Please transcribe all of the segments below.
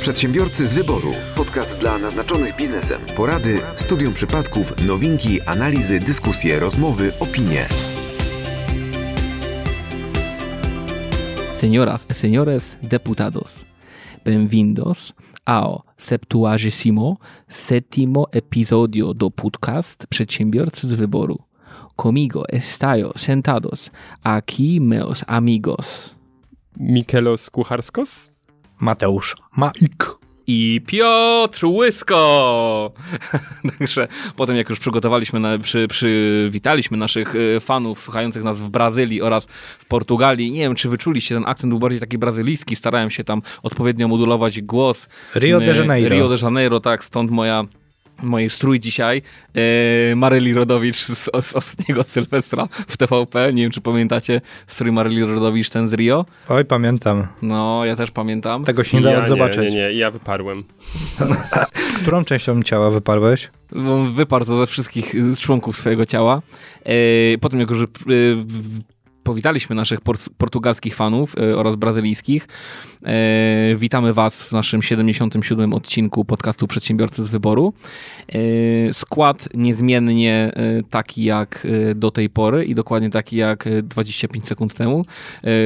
Przedsiębiorcy z wyboru. Podcast dla naznaczonych biznesem. Porady, studium przypadków, nowinki, analizy, dyskusje, rozmowy, opinie. Señoras e señores deputados, bem-vindos ao septuagesimo sétimo episodio do podcast Przedsiębiorcy z wyboru. Comigo estayo sentados aquí meus amigos. Mikelos Kucharskos? Mateusz Maik. i Piotr Łysko. Także potem jak już przygotowaliśmy, na, przy, przywitaliśmy naszych y, fanów słuchających nas w Brazylii oraz w Portugalii. Nie wiem, czy wyczuliście, ten akcent był bardziej taki brazylijski. Starałem się tam odpowiednio modulować głos. Rio de Y, Janeiro. Rio de Janeiro, tak, stąd moja mojej strój dzisiaj. E, Maryli Rodowicz z, z ostatniego Sylwestra w TVP. Nie wiem, czy pamiętacie strój Maryli Rodowicz, ten z Rio. Oj, pamiętam. No, ja też pamiętam. Tego się nie dało ja zobaczyć. Nie, nie, nie, ja wyparłem. Którą częścią ciała wyparłeś? Wyparł to ze wszystkich członków swojego ciała. E, Potem, jak już y, w- powitaliśmy naszych port- portugalskich fanów y, oraz brazylijskich, e, witamy Was w naszym 77. odcinku podcastu Przedsiębiorcy z Wyboru. E, Skład niezmiennie e, taki jak e, do tej pory i dokładnie taki jak e, 25 sekund temu.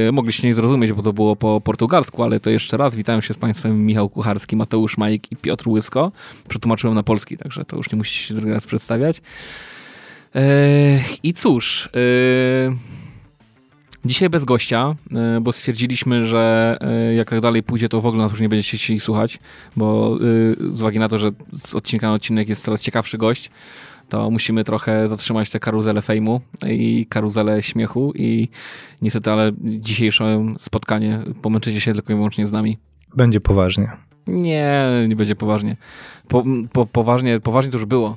E, Mogliście nie zrozumieć, bo to było po portugalsku, ale to jeszcze raz witam się z Państwem Michał Kucharski, Mateusz Majek i Piotr Łysko. Przetłumaczyłem na polski, także to już nie musicie się drugi raz przedstawiać. E, I cóż, e, dzisiaj bez gościa, e, bo stwierdziliśmy, że e, jak tak dalej pójdzie, to w ogóle nas już nie będziecie chcieli słuchać, bo e, z uwagi na to, że z odcinka na odcinek jest coraz ciekawszy gość, to musimy trochę zatrzymać tę karuzelę fejmu i karuzelę śmiechu i niestety, ale dzisiejsze spotkanie pomęczycie się tylko i wyłącznie z nami. Będzie poważnie. Nie, nie będzie poważnie. Po, po, poważnie, poważnie to już było.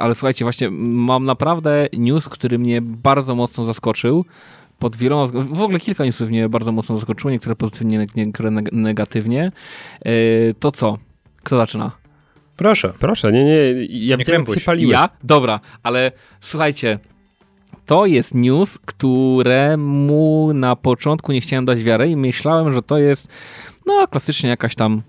Ale słuchajcie, właśnie mam naprawdę news, który mnie bardzo mocno zaskoczył. Pod wieloma, w ogóle kilka newsów mnie bardzo mocno zaskoczyło, niektóre pozytywnie, niektóre neg- negatywnie. E, To co? Kto zaczyna? Proszę. Proszę, nie, nie, ja Nie paliłeś. Ja? Dobra, ale słuchajcie, to jest news, któremu na początku nie chciałem dać wiarę i myślałem, że to jest no klasycznie jakaś tam,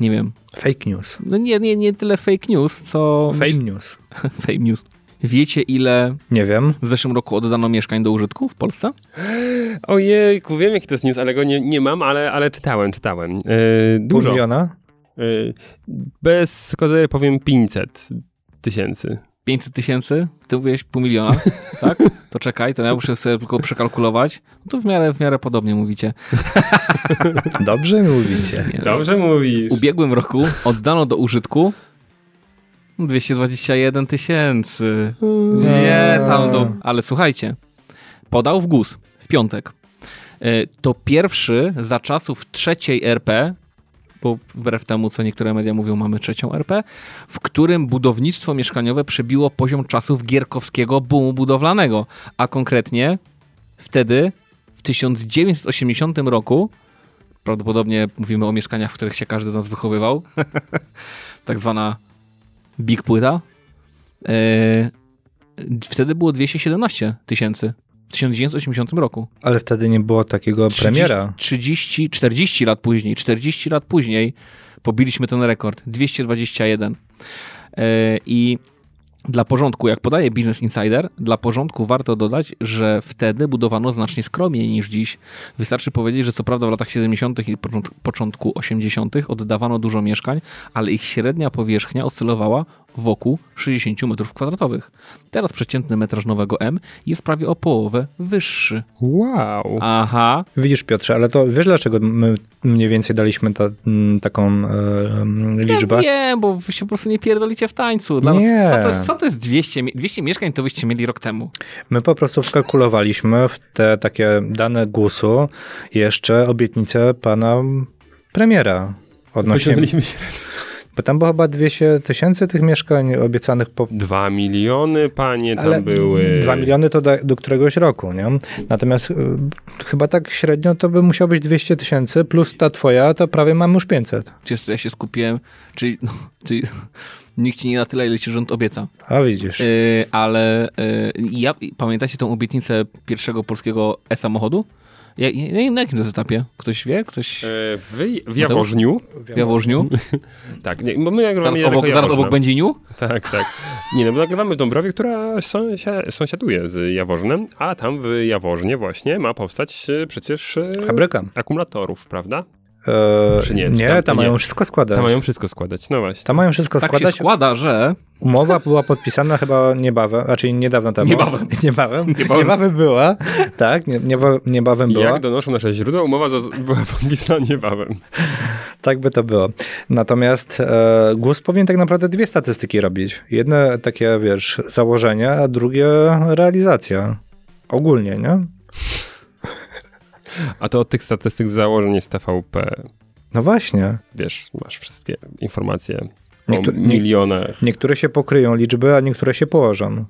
nie wiem, Fake news. no nie, nie, nie tyle fake news, co... Fake news. fake news. Wiecie, ile Nie wiem. w zeszłym roku oddano mieszkań do użytku w Polsce? Ojejku, wiem jaki to jest news, ale go nie, nie mam, ale, ale czytałem, czytałem. Yy, Pół dużo. miliona? Yy, bez kozery powiem 500 tysięcy. 500 tysięcy? Ty mówiłeś pół miliona, tak? To czekaj, to ja muszę sobie tylko przekalkulować. No to w miarę, w miarę podobnie mówicie. Dobrze mówicie. Dobrze mówisz. W ubiegłym roku oddano do użytku 221 tysięcy. Nie, tam do... Ale słuchajcie, podał w GUS w piątek. E, To pierwszy za czasów trzeciej RP, bo wbrew temu, co niektóre media mówią, mamy trzecią RP, w którym budownictwo mieszkaniowe przebiło poziom czasów gierkowskiego boomu budowlanego. A konkretnie wtedy, w 1980 roku, prawdopodobnie mówimy o mieszkaniach, w których się każdy z nas wychowywał, tak zwana big płyta, e, wtedy było 217 tysięcy. W 1980 roku. Ale wtedy nie było takiego premiera. 30, 40 lat później, 40 lat później pobiliśmy ten rekord. 221. E, I dla porządku, jak podaje Business Insider, dla porządku warto dodać, że wtedy budowano znacznie skromniej niż dziś. Wystarczy powiedzieć, że co prawda w latach 70. i począt- początku 80. oddawano dużo mieszkań, ale ich średnia powierzchnia oscylowała wokół 60 m2. Teraz przeciętny metraż nowego M jest prawie o połowę wyższy. Wow. Aha, Widzisz Piotrze, ale to wiesz dlaczego my mniej więcej daliśmy ta, m, taką e, m, liczbę? Ja wiem, bo wy się po prostu nie pierdolicie w tańcu. Dla Nie. Was, co, to jest, co to jest 200, mie- 200 mieszkań, to byście mieli rok temu. My po prostu wkalkulowaliśmy w te takie dane GUS-u jeszcze obietnicę pana premiera odnośnie, Posiadaliśmy się bo tam było chyba 200 tysięcy tych mieszkań obiecanych po 2 miliony, panie, tam Ale były. 2 miliony to do, do któregoś roku, nie? Natomiast y, chyba tak średnio to by musiało być 200 tysięcy, plus ta twoja, to prawie mamy już 500. Czy ja się skupiłem, czyli, no, czyli nikt ci nie na tyle, ile ci rząd obieca. A widzisz. Yy, ale yy, ja, pamiętacie tą obietnicę pierwszego polskiego e-samochodu? Ja, ja, na jakim to jest etapie? Ktoś wie? Ktoś E, W, w Jaworzniu. w Jaworzniu? Tak, nie, bo my nagrywamy Zaraz obok, zaraz obok. Będziniu? Tak, tak. Nie, no bo nagrywamy w Dąbrowie, która sąsia, sąsiaduje z Jaworznem, a tam w Jaworznie właśnie ma powstać e, przecież e, Fabryka. akumulatorów, prawda? E, Czy nie? nie, Czy tam- tam nie. mają wszystko składać. Tam mają wszystko składać, no właśnie. Tam mają wszystko Tak się składać. składa, że... Umowa była podpisana chyba niebawem, raczej niedawno temu. Niebawem. Niebawem, Niebawem. niebawem była, tak, nie, nieba, niebawem była. Jak donoszą nasze źródła, umowa była podpisana niebawem. Tak by to było. Natomiast e, GUS powinien tak naprawdę dwie statystyki robić. Jedne takie, wiesz, założenia, a drugie realizacja. Ogólnie, nie? A to od tych statystyk z założeń jest TVP. No właśnie. Wiesz, masz wszystkie informacje Niektó- o nie- milionach. Niektóre się pokryją liczby, a niektóre się położą.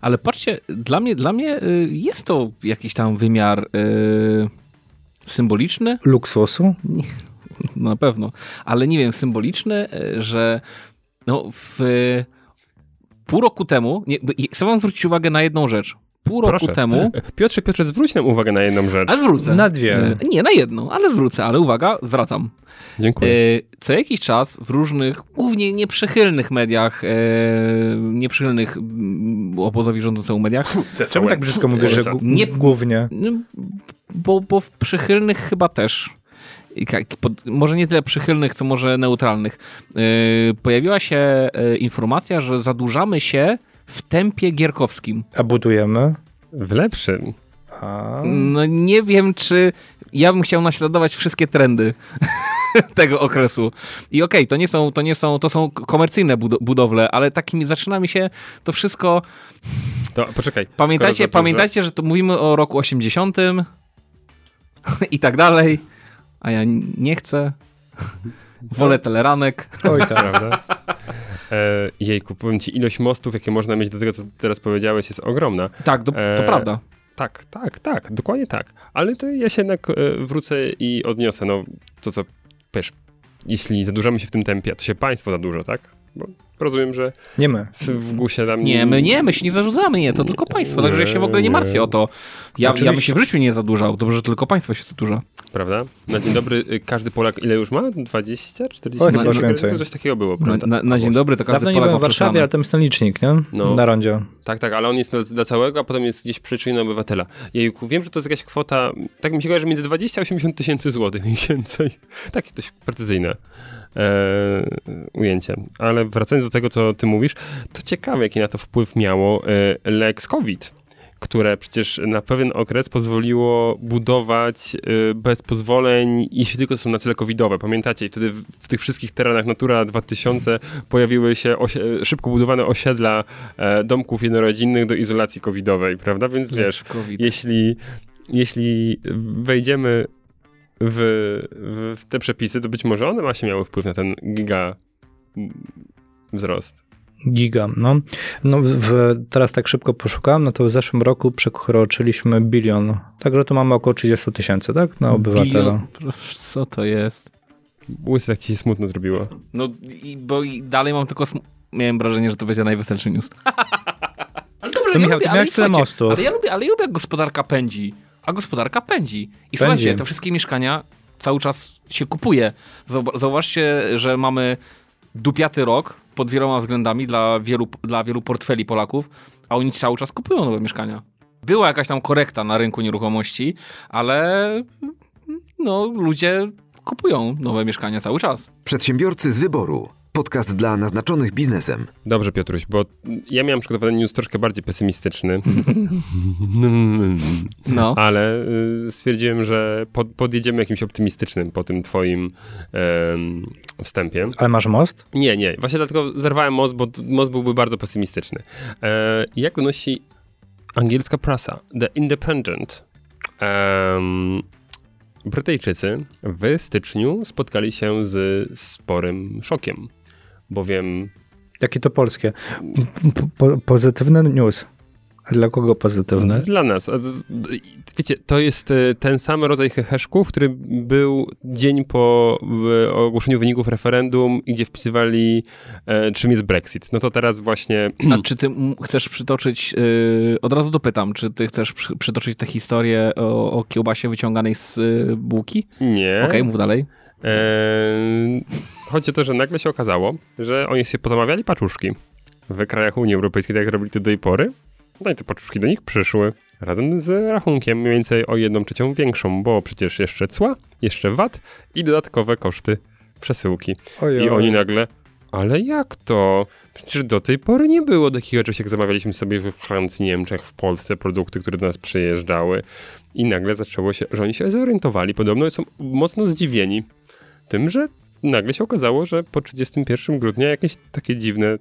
Ale patrzcie, dla mnie, dla mnie y, jest to jakiś tam wymiar y, symboliczny, Luksusu? no na pewno, ale nie wiem, symboliczny, y, że no w pół roku temu, nie, chcę wam zwrócić uwagę na jedną rzecz. Pół roku Proszę. temu, Piotrze, Piotrze, zwróć nam uwagę na jedną rzecz. ale zwrócę. Na dwie. Y, Nie, na jedną, ale zwrócę, ale uwaga, zwracam. Dziękuję. Y, Co jakiś czas w różnych, głównie nieprzychylnych mediach, y, nieprzychylnych mm, obozowi rządzącemu mediach, Czemu tak brzydko mówisz, że Nie- głównie? No, bo, bo w przychylnych chyba też. Pod- Może nie tyle przychylnych, co może neutralnych. Yy, pojawiła się yy, informacja, że zadłużamy się w tempie gierkowskim. A budujemy? W lepszym. A... No nie wiem, czy ja bym chciał naśladować wszystkie trendy tego okresu. I okej, to nie są, to nie są, to są komercyjne budo- budowle, ale takimi zaczyna mi się to wszystko To poczekaj. Pamiętajcie, pamiętajcie, że to mówimy o roku 80 i tak dalej, a ja nie chcę. Wolę teleranek. Oj tak. Prawda? E, jejku, powiem ci, ilość mostów, jakie można mieć do tego, co teraz powiedziałeś, jest ogromna. Tak, to, to Eee, prawda. Tak, tak, tak, dokładnie tak. Ale to ja się jednak e, wrócę i odniosę. No, to co, wiesz, jeśli zadłużamy się w tym tempie, to się państwo zadłuża, tak? Bo rozumiem, że Nie my. w, w GUSie tam... Nie, my nie, my się nie zarzucamy, nie, to tylko państwo, także ja się w ogóle nie martwię o to. Ja, ja bym się w życiu nie zadłużał, dobrze, że tylko państwo się zadłuża. Prawda? Na dzień dobry, y, każdy Polak ile już ma? 20? 40? Oj, chyba więcej. Coś takiego było, Na, prawda? na, na dzień dobry to każdy Dawno nie Polak byłem w Warszawie, ale tam jest ten licznik, nie? No. Na rondzie. Tak, tak, ale on jest dla, całego, a potem jest gdzieś przeliczony na obywatela. Jejku, wiem, że to jest jakaś kwota, tak mi się kojarzy, między 20 a 80 tysięcy złotych mniej więcej. Takie dość precyzyjne ujęcie. Ale wracając do tego, co ty mówisz, to ciekawe, jaki na to wpływ miało e, Lex COVID, które przecież na pewien okres pozwoliło budować e, bez pozwoleń, jeśli tylko są na cele covidowe. Pamiętacie, wtedy w, tych wszystkich terenach Natura 2000 pojawiły się szybko budowane osiedla e, domków jednorodzinnych do izolacji covidowej, prawda? Więc wiesz, COVID. jeśli, jeśli wejdziemy w, w, w te przepisy, to być może one właśnie miały wpływ na ten giga wzrost. Giga, no. no w, w, teraz tak szybko poszukałem, no to w zeszłym roku przekroczyliśmy bilion. Także tu mamy około 30 tysięcy, tak? Na obywatela. Bilion- Co to jest? Łysy, tak ci się smutno zrobiło. No, i, bo i dalej mam tylko. Sm- Miałem wrażenie, że to będzie najweselszy news. ale dobrze, To ja Michał, lubię, ale słuchajcie, mostów. Ale ja, lubię, ale ja lubię, jak gospodarka pędzi. A gospodarka pędzi. I słuchajcie, te wszystkie mieszkania cały czas się kupuje. Zauwa- Zauważcie, że mamy dupiaty rok pod wieloma względami dla wielu, dla wielu portfeli Polaków, a oni cały czas kupują nowe mieszkania. Była jakaś tam korekta na rynku nieruchomości, ale no, ludzie kupują nowe mieszkania cały czas. Przedsiębiorcy z wyboru. Podcast dla naznaczonych biznesem. Dobrze, Piotruś, bo ja miałem przygotowany news troszkę bardziej pesymistyczny, No. ale y, stwierdziłem, że pod, podjedziemy jakimś optymistycznym po tym twoim em, wstępie. Ale masz most? Nie, nie. Właśnie dlatego zerwałem most, bo most byłby bardzo pesymistyczny. E, jak donosi angielska prasa, The Independent, em, Brytyjczycy w styczniu spotkali się z sporym szokiem, bowiem Jakie to polskie? Po, po, pozytywny news. A dla kogo pozytywne? Dla nas. Wiecie, to jest e, ten sam rodzaj heheszków, który był dzień po ogłoszeniu wyników referendum, gdzie wpisywali, e, czym jest Brexit. No to teraz właśnie... A czy ty chcesz przytoczyć, yy, od razu dopytam, czy ty chcesz przy, przytoczyć tę historię o, o kiełbasie wyciąganej z y, bułki? Nie. Okej, okay, mów dalej. Eee, chodzi o to, że nagle się okazało, że oni się pozamawiali paczuszki w krajach Unii Europejskiej, tak jak robili to do tej pory. No i te paczuszki do nich przyszły razem z rachunkiem mniej więcej o jedną trzecią większą, bo przecież jeszcze cła, jeszcze VAT i dodatkowe koszty przesyłki. Ojoj. I oni nagle, ale jak to? Przecież do tej pory nie było takiego czegoś, jak zamawialiśmy sobie we Francji, Niemczech, w Polsce produkty, które do nas przyjeżdżały. I nagle zaczęło się, że oni się zorientowali, podobno są mocno zdziwieni tym, że nagle się okazało, że po 31 grudnia jakieś takie dziwne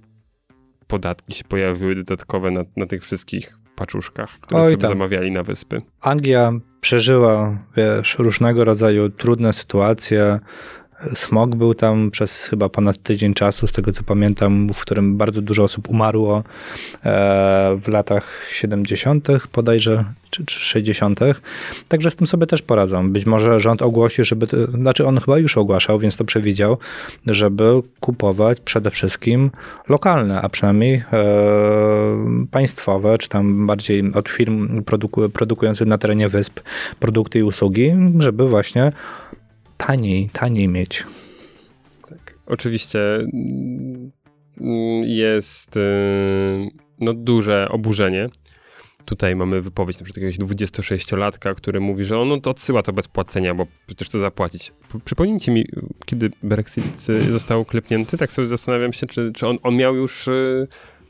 podatki się pojawiły dodatkowe na, na tych wszystkich paczuszkach, które Oj, sobie tam. zamawiali na wyspy. Anglia przeżyła, wiesz, różnego rodzaju trudne sytuacje, Smog był tam przez chyba ponad tydzień czasu, z tego co pamiętam, w którym bardzo dużo osób umarło e, w latach 70. bodajże, czy, czy 60. Także z tym sobie też poradzą. Być może rząd ogłosi, żeby, to, znaczy on chyba już ogłaszał, więc to przewidział, żeby kupować przede wszystkim lokalne, a przynajmniej e, państwowe, czy tam bardziej od firm produku, produkujących na terenie wysp produkty i usługi, żeby właśnie taniej, taniej mieć. Tak. Oczywiście mm, jest y, no, duże oburzenie. Tutaj mamy wypowiedź na przykład jakiegoś 26-latka, który mówi, że on no, to odsyła to bez płacenia, bo przecież to zapłacić. Przypomnijcie mi, kiedy Brexit został klepnięty, tak sobie zastanawiam się, czy, czy on, on miał już y,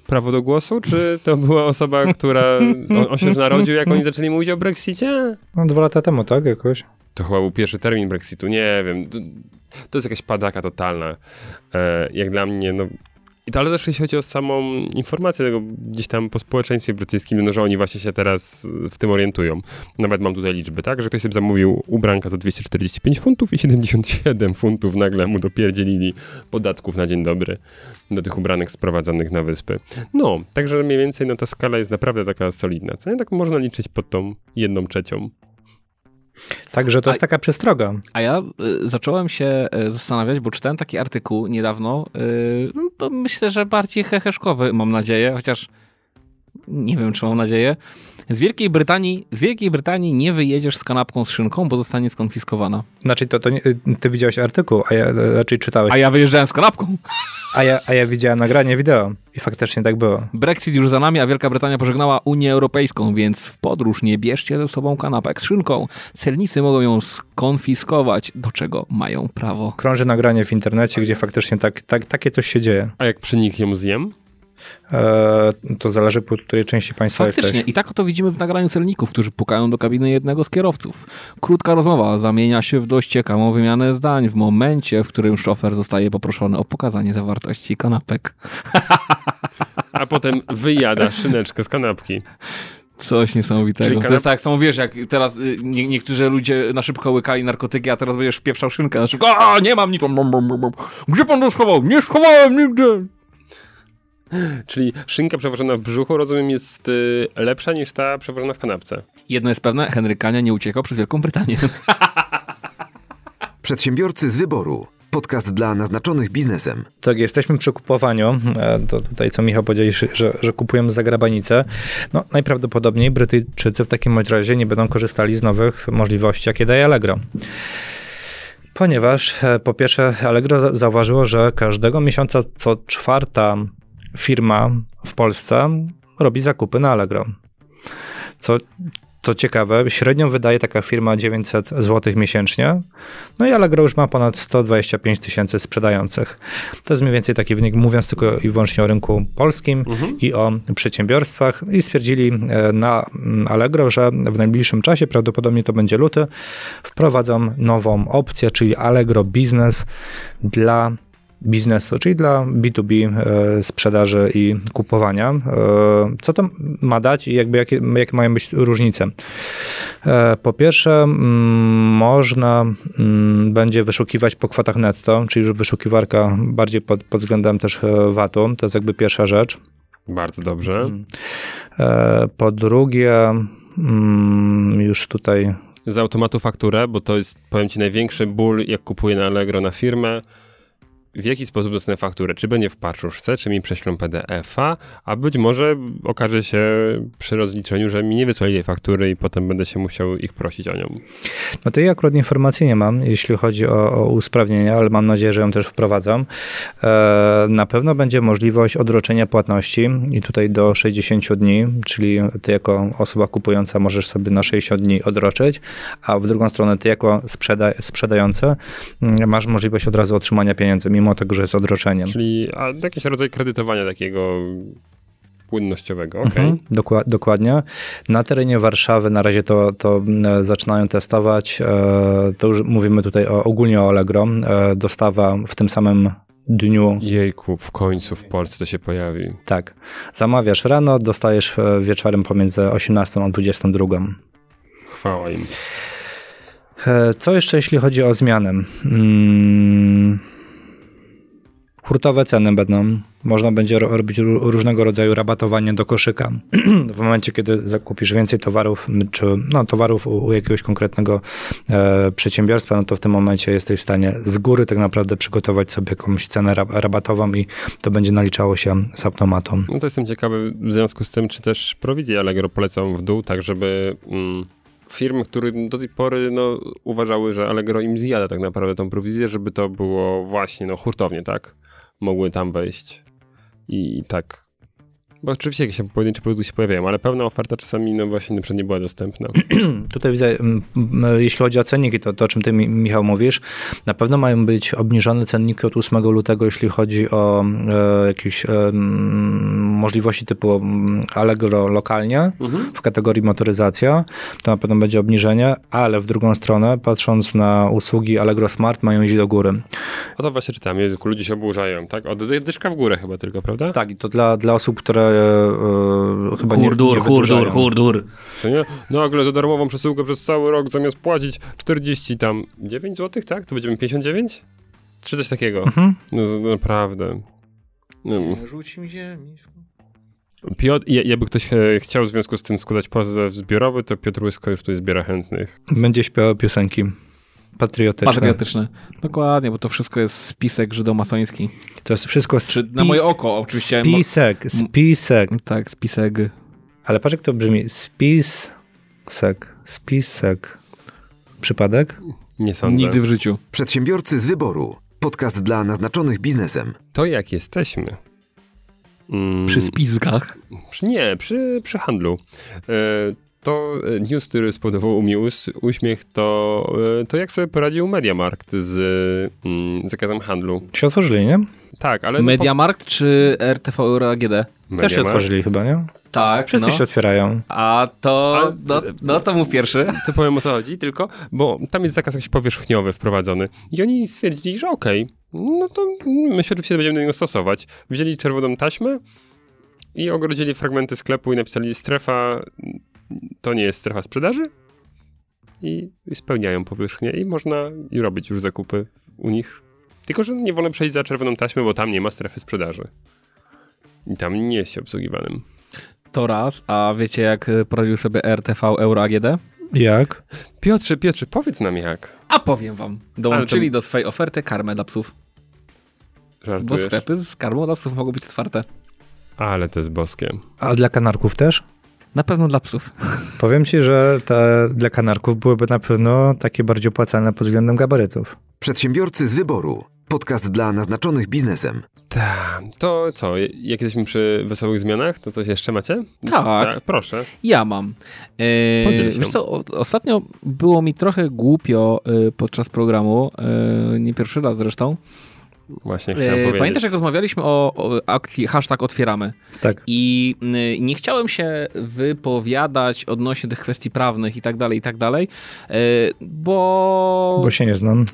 prawo do głosu, czy to była osoba, która, on, on się już narodził, jak oni zaczęli mówić o Brexicie? No dwa lata temu, tak, jakoś? To chyba był pierwszy termin Brexitu, nie wiem. To, to jest jakaś padaka totalna. E, jak dla mnie, no. I ale też jeśli chodzi o samą informację tego gdzieś tam po społeczeństwie brytyjskim, no, że oni właśnie się teraz w tym orientują. Nawet mam tutaj liczby, tak? Że ktoś sobie zamówił ubranka za 245 funtów i 77 funtów nagle mu dopierdzielili podatków na dzień dobry do tych ubranek sprowadzanych na wyspy. No, także mniej więcej no, ta skala jest naprawdę taka solidna. Co nie? Tak można liczyć pod tą jedną trzecią Także to jest taka przestroga. A ja y, zacząłem się y, zastanawiać, bo czytałem taki artykuł niedawno, y, no, myślę, że bardziej heheszkowy, mam nadzieję, chociaż nie wiem, czy mam nadzieję. Z Wielkiej Brytanii, z Wielkiej Brytanii nie wyjedziesz z kanapką z szynką, bo zostanie skonfiskowana. Znaczy, to, to nie, ty widziałeś artykuł, a ja raczej czytałeś. A ja wyjeżdżałem z kanapką. A ja, a ja widziałem nagranie wideo i faktycznie tak było. Brexit już za nami, a Wielka Brytania pożegnała Unię Europejską, więc w podróż nie bierzcie ze sobą kanapek z szynką. Celnicy mogą ją skonfiskować, do czego mają prawo. Krąży nagranie w internecie, gdzie faktycznie tak, tak, takie coś się dzieje. A jak przy nich ją zjem? E, to zależy po której części państwa Faktycznie. jesteś. I tak to widzimy w nagraniu celników, którzy pukają do kabiny jednego z kierowców. Krótka rozmowa zamienia się w dość ciekawą wymianę zdań w momencie, w którym szofer zostaje poproszony o pokazanie zawartości kanapek. A potem wyjada szyneczkę z kanapki. Coś niesamowitego. Czyli to jest tak, jak samo wiesz, jak teraz y, nie, niektórzy ludzie na szybko łykali narkotyki, a teraz będziesz wpieprzał szynkę na szybko. A, nie mam nic. Gdzie pan to schował? Nie schowałem nigdy. Czyli szynka przewożona w brzuchu, rozumiem, jest y, lepsza niż ta przewożona w kanapce. Jedno jest pewne, Henryk Kania nie uciekał przez Wielką Brytanię. Przedsiębiorcy z wyboru. Podcast dla naznaczonych biznesem. Tak, jesteśmy przy kupowaniu. E, to tutaj, co Michał powiedział, że, że kupujemy za grabanicę. No, najprawdopodobniej Brytyjczycy w takim razie nie będą korzystali z nowych możliwości, jakie daje Allegro. Ponieważ e, po pierwsze Allegro zauważyło, że każdego miesiąca co czwarta firma w Polsce robi zakupy na Allegro. Co, co ciekawe, średnio wydaje taka firma 900 zł miesięcznie, no i Allegro już ma ponad 125 tysięcy sprzedających. To jest mniej więcej taki wynik, mówiąc tylko i wyłącznie o rynku polskim mhm. i o przedsiębiorstwach. I stwierdzili e, na Allegro, że w najbliższym czasie, prawdopodobnie to będzie luty, wprowadzą nową opcję, czyli Allegro Business dla biznesu, czyli dla B2B e, sprzedaży i kupowania. E, co to ma dać i jakby jakie, jakie mają być różnice? E, po pierwsze, można będzie wyszukiwać po kwotach netto, czyli wyszukiwarka bardziej pod, pod względem też VAT-u. To jest jakby pierwsza rzecz. Bardzo dobrze. E, po drugie, już tutaj Z automatu fakturę, bo to jest, powiem ci, największy ból, jak kupuję na Allegro na firmę. W jaki sposób dostanę fakturę? Czy będzie w paczuszce, czy mi prześlą PDF-a, a być może okaże się przy rozliczeniu, że mi nie wysłali tej faktury i potem będę się musiał ich prosić o nią. No to ja akurat informacji nie mam, jeśli chodzi o, o usprawnienia, ale mam nadzieję, że ją też wprowadzam. E, na pewno będzie możliwość odroczenia płatności i tutaj do 60 dni, czyli ty jako osoba kupująca możesz sobie na 60 dni odroczyć, a w drugą stronę ty jako sprzeda sprzedający mm, masz możliwość od razu otrzymania pieniędzy, mimo tego, że jest odroczeniem. Czyli jakiś rodzaj kredytowania takiego płynnościowego, okej. Mhm, dokła- dokładnie. Na terenie Warszawy na razie to, to e, zaczynają testować. E, to już mówimy tutaj o, ogólnie o Allegro. E, dostawa w tym samym dniu. Jejku, w końcu w Polsce to się pojawi. Tak. Zamawiasz rano, dostajesz wieczorem pomiędzy 18 a 22. Chwała im. Co jeszcze jeśli chodzi o zmianę? Mm, Hurtowe ceny będą. Można będzie ro- robić ró- różnego rodzaju rabatowanie do koszyka. w momencie, kiedy zakupisz więcej towarów, czy no, towarów u, u jakiegoś konkretnego e, przedsiębiorstwa, no to w tym momencie jesteś w stanie z góry tak naprawdę przygotować sobie jakąś cenę rab- rabatową i to będzie naliczało się z automatą. No to jestem ciekawy w związku z tym, czy też prowizje Allegro polecą w dół, tak żeby mm, firmy, które do tej pory no, uważały, że Allegro im zjada tak naprawdę tą prowizję, żeby to było właśnie no, hurtownie, tak? Mogły tam wejść i, tak. Bo oczywiście jakieś tam pojedyncze produkty się pojawiają, ale pełna oferta czasami no właśnie na nie była dostępna. Tutaj widzę, mm, mm, jeśli chodzi o cenniki, to, to o czym ty, Mi- Michał, mówisz, na pewno mają być obniżone cenniki od 8 lutego, jeśli chodzi o e, jakieś e, możliwości typu Allegro lokalnie w kategorii motoryzacja, to na pewno będzie obniżenie, ale w drugą stronę, patrząc na usługi Allegro Smart, mają iść do góry. O to właśnie czytam, ludzie się oburzają, tak? O, dy- dyszka w górę chyba tylko, prawda? Tak, i to dla, dla osób, które e, e, chyba nie, Hurdur, nie hurdur, wydłużają. hurdur. Co nie? Nagle za darmową przesyłkę przez cały rok zamiast płacić 40 tam 9 zł, tak? To będziemy 59? Czy coś takiego? Mhm. No naprawdę. No. Rzuci mi się. Piotr, ja- jakby ktoś e, chciał w związku z tym składać pozew zbiorowy, to Piotr Łysko już tu zbiera chętnych. Będzie śpiewał piosenki patriotyczne. Patriotyczne. Dokładnie, bo to wszystko jest spisek żydomasoński. To jest wszystko Czy spi- na moje oko oczywiście. Spisek, spisek. Tak, spisek. Ale patrz jak to brzmi. Spisek, spisek. Przypadek? Nie sądzę. Nigdy w życiu. Przedsiębiorcy z wyboru. Podcast dla naznaczonych biznesem. To jak jesteśmy? Mm, Przy spiskach. przy, nie, przy, przy handlu. E, to e, news, który spowodował u mnie uśmiech, to, e, to jak sobie poradził MediaMarkt z mm, zakazem handlu. Się otworzyli, nie? Tak, ale... no, Mediamarkt czy RTV Euro AGD? po- Też się MediaMarkt. otworzyli chyba, nie? Tak, Wszyscy no. się otwierają. A to, A- no, no to mów pierwszy. To powiem o co chodzi, tylko, bo tam jest zakaz jakiś powierzchniowy wprowadzony. I oni stwierdzili, że okej, no to my się oczywiście będziemy do niego stosować. Wzięli czerwoną taśmę i ogrodzili fragmenty sklepu i napisali strefa, to nie jest strefa sprzedaży i, i spełniają powierzchnię i można i robić już zakupy u nich. Tylko, że nie wolno przejść za czerwoną taśmę, bo tam nie ma strefy sprzedaży. I tam nie jest się obsługiwanym. To raz, a wiecie jak poradził sobie RTV Euro AGD? Jak? Piotrze, Piotrze, powiedz nam jak. A powiem wam. Dołączyli to- do swojej oferty karmę dla psów. Bo Żartujesz. sklepy z karmą dla psów mogą być otwarte. Ale to jest boskie. A dla kanarków też? Na pewno dla psów. Powiem ci, że te dla kanarków byłyby na pewno takie bardziej opłacalne pod względem gabarytów. Przedsiębiorcy z wyboru. Podcast dla naznaczonych biznesem. Tak, to co, jak jesteśmy przy wesołych zmianach, to coś jeszcze macie? Tak. proszę. Ja mam. E, wiesz co, ostatnio było mi trochę głupio e, podczas programu, e, nie pierwszy raz zresztą. Właśnie chciałem E, powiedzieć. pamiętasz, jak rozmawialiśmy o, o akcji hashtag otwieramy? Tak. I y, nie chciałem się wypowiadać odnośnie tych kwestii prawnych i tak dalej, i tak dalej, y, bo... Bo się nie znam.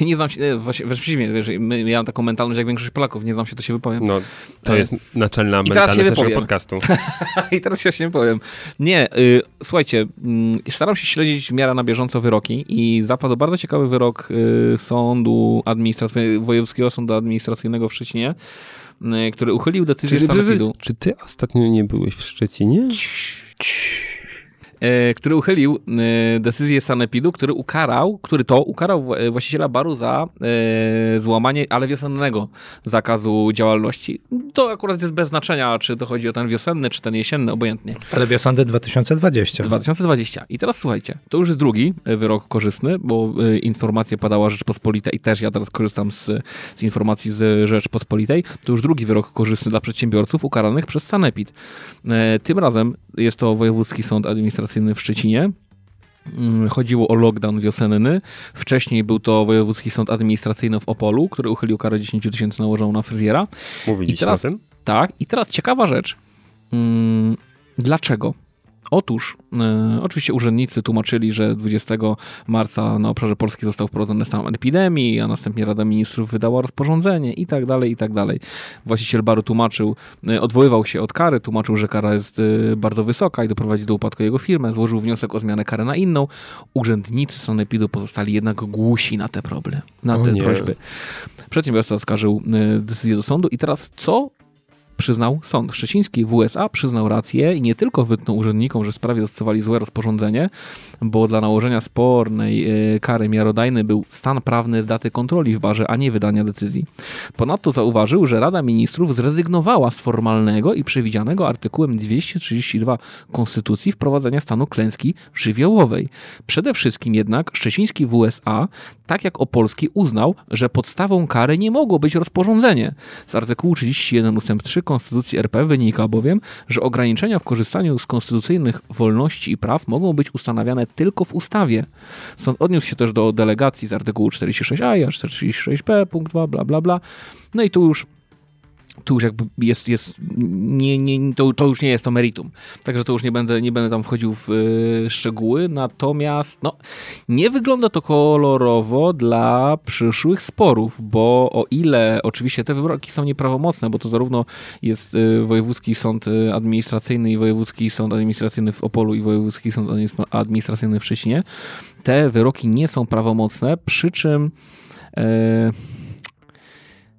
Nie znam się, e, właśnie, wręcz przeciwnie, wiesz, ja mam taką mentalność jak większość Polaków, nie znam się, to się wypowiem. No, to E, jest naczelna i mentalność naszego podcastu. I teraz się nie powiem. Nie, y, słuchajcie, mm, staram się śledzić w miarę na bieżąco wyroki i zapadł bardzo ciekawy wyrok y, sądu administracyjnego, Wojewódzkiego Sądu Administracyjnego w Szczecinie, y, który uchylił decyzję Czy, czy, sanepidu. czy ty ostatnio nie byłeś w Szczecinie? Który uchylił e, decyzję sanepidu, który ukarał, który to ukarał wła- właściciela baru za e, złamanie, ale wiosennego zakazu działalności. To akurat jest bez znaczenia, czy to chodzi o ten wiosenny, czy ten jesienny, obojętnie. Ale wiosenny 2020. 2020. I teraz słuchajcie, to już jest drugi e, wyrok korzystny, bo e, informacja padała Rzeczpospolita i też ja teraz korzystam z, z informacji z Rzeczpospolitej. To już drugi wyrok korzystny dla przedsiębiorców ukaranych przez Sanepid. E, Tym razem jest to Wojewódzki Sąd Administracyjny w Szczecinie. Mm, Chodziło o lockdown wiosenny. Wcześniej był to Wojewódzki Sąd Administracyjny w Opolu, który uchylił karę 10 tysięcy nałożoną na fryzjera. Mówiliśmy I teraz- o tym? Tak, i teraz ciekawa rzecz. Mm, Dlaczego? Otóż, e, oczywiście urzędnicy tłumaczyli, że 20 marca na obszarze Polski został wprowadzony stan epidemii, a następnie Rada Ministrów wydała rozporządzenie i tak dalej, i tak dalej. Właściciel baru tłumaczył, e, odwoływał się od kary, tłumaczył, że kara jest e, bardzo wysoka i doprowadzi do upadku jego firmy, złożył wniosek o zmianę kary na inną. Urzędnicy sanepidu pozostali jednak głusi na te problemy, na O te nie. prośby. Przedsiębiorca zaskarżył e, decyzję do sądu i teraz co przyznał sąd szczeciński w USA, przyznał rację i nie tylko wytknął urzędnikom, że sprawie zastosowali złe rozporządzenie, bo dla nałożenia spornej e, kary miarodajny był stan prawny daty kontroli w barze, a nie wydania decyzji. Ponadto zauważył, że Rada Ministrów zrezygnowała z formalnego i przewidzianego artykułem 232 Konstytucji wprowadzenia stanu klęski żywiołowej. Przede wszystkim jednak szczeciński w USA, tak jak opolski, uznał, że podstawą kary nie mogło być rozporządzenie. Z artykułu 31 ust. 3 Konstytucji RP wynika bowiem, że ograniczenia w korzystaniu z konstytucyjnych wolności i praw mogą być ustanawiane tylko w ustawie. Sąd odniósł się też do delegacji z artykułu 46a i 46b, punkt 2, bla, bla, bla. No i tu już tu już jakby jest, jest nie, nie, to, to już nie jest to meritum. Także to już nie będę, nie będę tam wchodził w y, szczegóły. Natomiast no, nie wygląda to kolorowo dla przyszłych sporów, bo o ile oczywiście te wyroki są nieprawomocne, bo to zarówno jest y, Wojewódzki Sąd y, Administracyjny i Wojewódzki Sąd Administracyjny w Opolu i Wojewódzki Sąd Administra- Administracyjny w Szczecinie, te wyroki nie są prawomocne, przy czym e,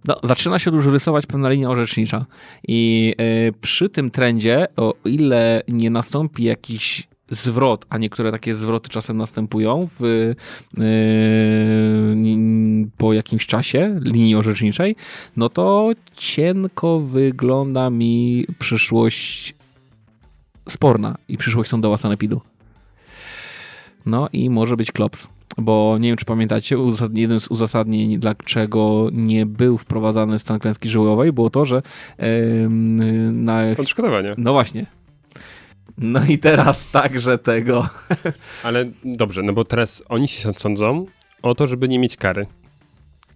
no, zaczyna się już rysować pewna linia orzecznicza. I e, przy tym trendzie, o ile nie nastąpi jakiś zwrot, a niektóre takie zwroty czasem następują w, e, po jakimś czasie linii orzeczniczej, no to cienko wygląda mi przyszłość sporna i przyszłość sądowa sanepidu. No i może być klops. Bo nie wiem, czy pamiętacie, jednym z uzasadnień, dlaczego nie był wprowadzany stan klęski żywiołowej, było to, że em, na... Odszkodowania. No właśnie. No i teraz także tego. Ale dobrze, no bo teraz oni się sądzą o to, żeby nie mieć kary.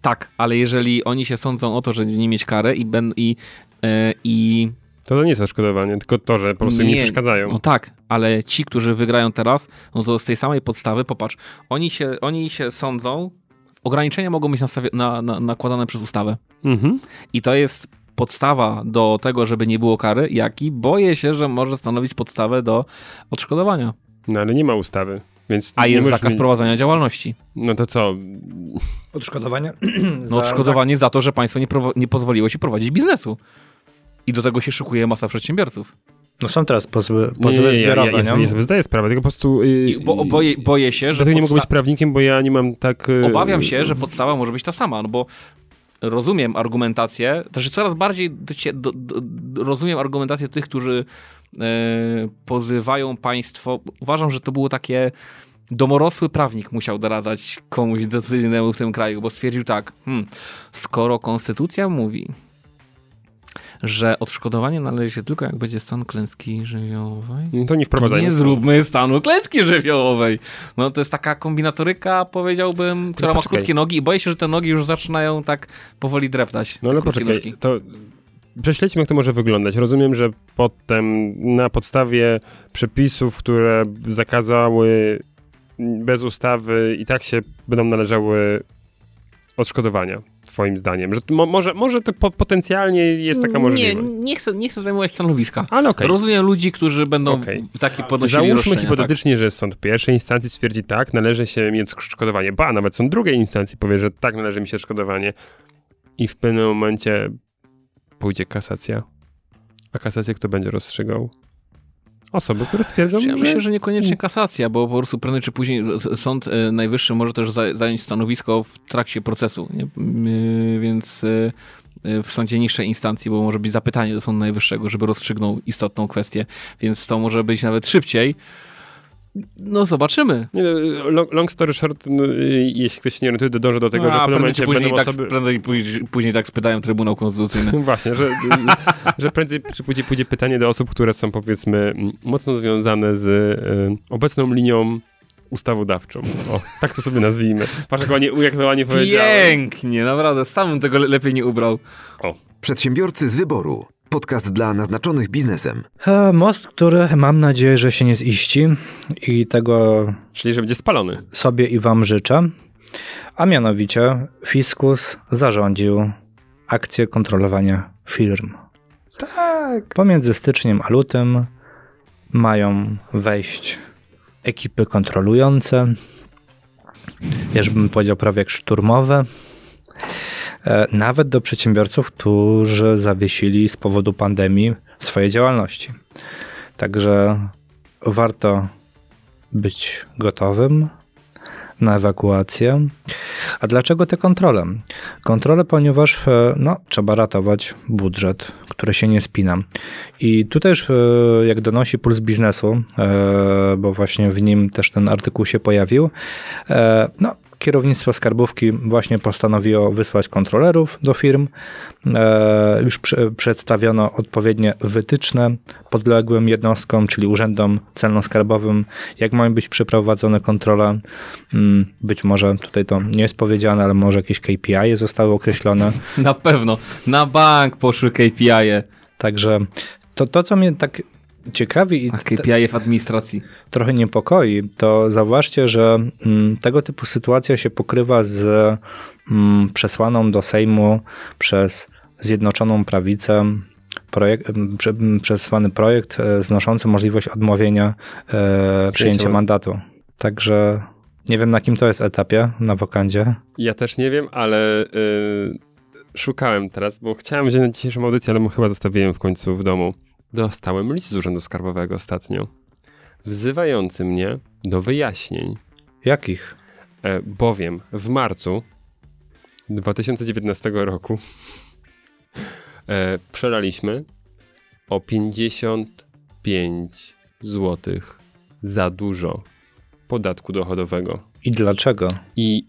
Tak, ale jeżeli oni się sądzą o to, że nie mieć karę i, ben, i, e, i To, to nie jest odszkodowanie, tylko to, że po prostu im nie Nie, przeszkadzają. No tak, ale ci, którzy wygrają teraz, no to z tej samej podstawy, popatrz, oni się, oni się sądzą, ograniczenia mogą być nastawi- na, na, nakładane przez ustawę. Mhm. I to jest podstawa do tego, żeby nie było kary, jak i boję się, że może stanowić podstawę do odszkodowania. No ale nie ma ustawy, więc A jest zakaz mi- prowadzenia działalności. No to co? Odszkodowania? No odszkodowanie za to, że państwo nie, prowo- nie pozwoliło ci prowadzić biznesu. I do tego się szykuje masa przedsiębiorców. No są teraz pozwy, Nie, pozwy nie, nie, ja, zbiorowe, ja, ja, sobie, nie? ja sobie zdaję sprawę, tylko po prostu... Yy, I bo, boję, boję się, że Dlatego nie mogę być prawnikiem, bo ja nie mam tak... Yy, Obawiam się, że podstawa może być ta sama, no bo rozumiem argumentację, też coraz bardziej do, do, do, rozumiem argumentację tych, którzy e, pozywają państwo. Uważam, że to było takie domorosły prawnik musiał doradzać komuś decyzyjnemu w tym kraju, bo stwierdził tak, hmm, skoro konstytucja mówi, że odszkodowanie należy się tylko jak będzie stan klęski żywiołowej, No to nie wprowadzajmy. nie zróbmy stanu klęski żywiołowej. No to jest taka kombinatoryka, powiedziałbym, która ma poczekaj. krótkie nogi i boję się, że te nogi już zaczynają tak powoli dreptać. No ale poczekaj, nóżki. to prześledźmy, jak to może wyglądać. Rozumiem, że potem na podstawie przepisów, które zakazały bez ustawy i tak się będą należały odszkodowania, twoim zdaniem? Że mo, może, może to po, potencjalnie jest taka możliwość. Nie, nie chcę, nie chcę zajmować stanowiska. Ale okej. Rozumiem ludzi, którzy będą Okej. takie podnosili Załóżmy roszczenia, tak. hipotetycznie, że sąd pierwszej instancji stwierdzi tak, należy się mieć odszkodowanie. Ba, nawet sąd drugiej instancji powie, że tak, należy mi się odszkodowanie. I w pewnym momencie pójdzie kasacja. A kasację kto będzie rozstrzygał? Osoby, które stwierdzą, Ja że... myślę, że niekoniecznie kasacja, bo po prostu prędzej czy później Sąd e, Najwyższy może też za- zająć stanowisko w trakcie procesu? Y, więc y, w sądzie niższej instancji, bo może być zapytanie do Sądu Najwyższego, żeby rozstrzygnął istotną kwestię, więc to może być nawet szybciej. No zobaczymy. Nie, no, long, long story short, no, y, jeśli ktoś się nie orientuje, to dąży do tego, No, że w pewnym momencie później, będą tak, osoby... prędzej później, później tak spytają Trybunał Konstytucyjny. Właśnie, że, że prędzej czy później pójdzie pytanie do osób, które są powiedzmy mocno związane z y, obecną linią ustawodawczą. O, tak to sobie nazwijmy. Patrz, jak ładnie, jak to ładnie powiedziałem. Pięknie, naprawdę, sam bym tego le- lepiej nie ubrał. Przedsiębiorcy z wyboru. Podcast dla naznaczonych biznesem. Most, który mam nadzieję, że się nie ziści i tego Czyli, że będzie spalony. sobie i wam życzę. A mianowicie Fiskus zarządził akcję kontrolowania firm. Tak. Pomiędzy styczniem a lutym mają wejść ekipy kontrolujące, ja już bym powiedział prawie jak szturmowe, nawet do przedsiębiorców, którzy zawiesili z powodu pandemii swoje działalności. Także warto być gotowym na ewakuację. A dlaczego te kontrole? Kontrole, ponieważ e, no, trzeba ratować budżet, który się nie spina. I tutaj już, e, jak donosi Puls Biznesu, e, bo właśnie w nim też ten artykuł się pojawił, e, no, kierownictwo skarbówki właśnie postanowiło wysłać kontrolerów do firm. E, Już prze- przedstawiono odpowiednie wytyczne podległym jednostkom, czyli urzędom celno-skarbowym, jak mają być przeprowadzone kontrole. Mm, Być może tutaj to nie jest powiedziane, ale może jakieś KPI zostały określone. Na pewno. Na bank poszły KPI-e. Także to, to co mnie tak ciekawi i A KPI w administracji. trochę niepokoi, to zauważcie, że mm, tego typu sytuacja się pokrywa z mm, przesłaną do Sejmu przez Zjednoczoną Prawicę projekt, m, prze, m, przesłany projekt e, znoszący możliwość odmówienia e, przyjęcia man- mandatu. Także nie wiem na kim to jest etapie na wokandzie. Ja też nie wiem, ale y, szukałem teraz, bo chciałem wziąć na dzisiejszą audycję, ale mu chyba zostawiłem w końcu w domu. Dostałem list z Urzędu Skarbowego ostatnio, wzywający mnie do wyjaśnień, Jakich? e, bowiem w marcu 2019 roku e, przelaliśmy o 55 zł za dużo podatku dochodowego I dlaczego? i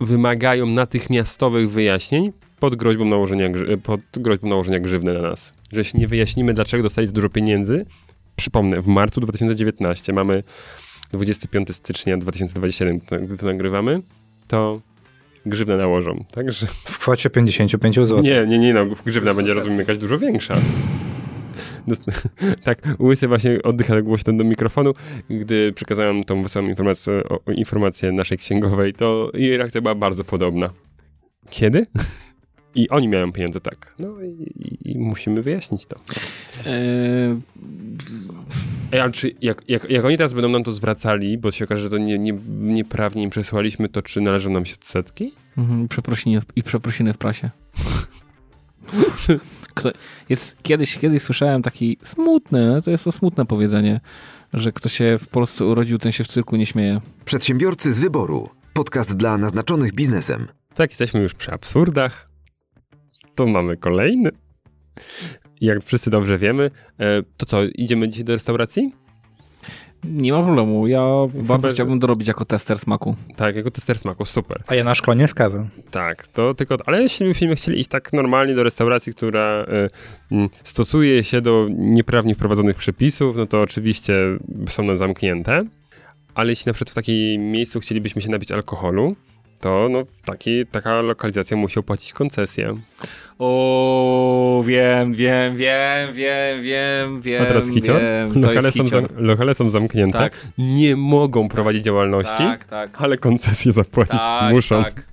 wymagają natychmiastowych wyjaśnień pod groźbą nałożenia, grzy- pod groźbą nałożenia grzywny na nas. Że jeśli nie wyjaśnimy, dlaczego dostali dużo pieniędzy, przypomnę, w marcu 2019 mamy 25 stycznia 2027, to- gdy to nagrywamy, to grzywnę nałożą. Także W kwocie 55 zł. nie, nie, nie, no, grzywna będzie, rozumiem, jakaś dużo większa. Tak, łysy właśnie oddycha tak głośno do mikrofonu. Gdy przekazałem tą wesołą informację, o informację naszej księgowej, to jej reakcja była bardzo podobna. Kiedy? I oni miałem pieniądze, tak. No i, i, i musimy wyjaśnić to. Eee, Ej, ale czy jak, jak, jak oni teraz będą nam to zwracali, bo się okaże, że to nie, nie, nieprawnie im przesłaliśmy, to czy należą nam się odsetki? mhm, przeprosiny w, I przeprosiny w prasie. Kto, jest, kiedyś, kiedyś słyszałem taki smutny, to jest to smutne powiedzenie, że kto się w Polsce urodził, ten się w cyrku nie śmieje. Przedsiębiorcy z wyboru. Podcast dla naznaczonych biznesem. Tak, jesteśmy już przy absurdach. To mamy kolejny. Jak wszyscy dobrze wiemy, e, to co, idziemy dzisiaj do restauracji? Nie ma problemu, ja bardzo że- chciałbym dorobić jako tester smaku. Tak, jako tester smaku, super. A ja na szkło nie z kawy. Tak, to tylko, ale jeśli byśmy chcieli iść tak normalnie do restauracji, która e, m, stosuje się do nieprawnie wprowadzonych przepisów, no to oczywiście są one zamknięte. Ale jeśli na przykład w takim miejscu chcielibyśmy się napić alkoholu, to no, taki, taka lokalizacja musi opłacić koncesję. O, wiem, wiem, wiem, wiem, wiem, wiem. A teraz hicior? wiem. Lokale są, hicior. lokale są zamknięte, Tak, nie mogą prowadzić działalności, tak, tak. ale koncesję zapłacić Tak, muszą. tak.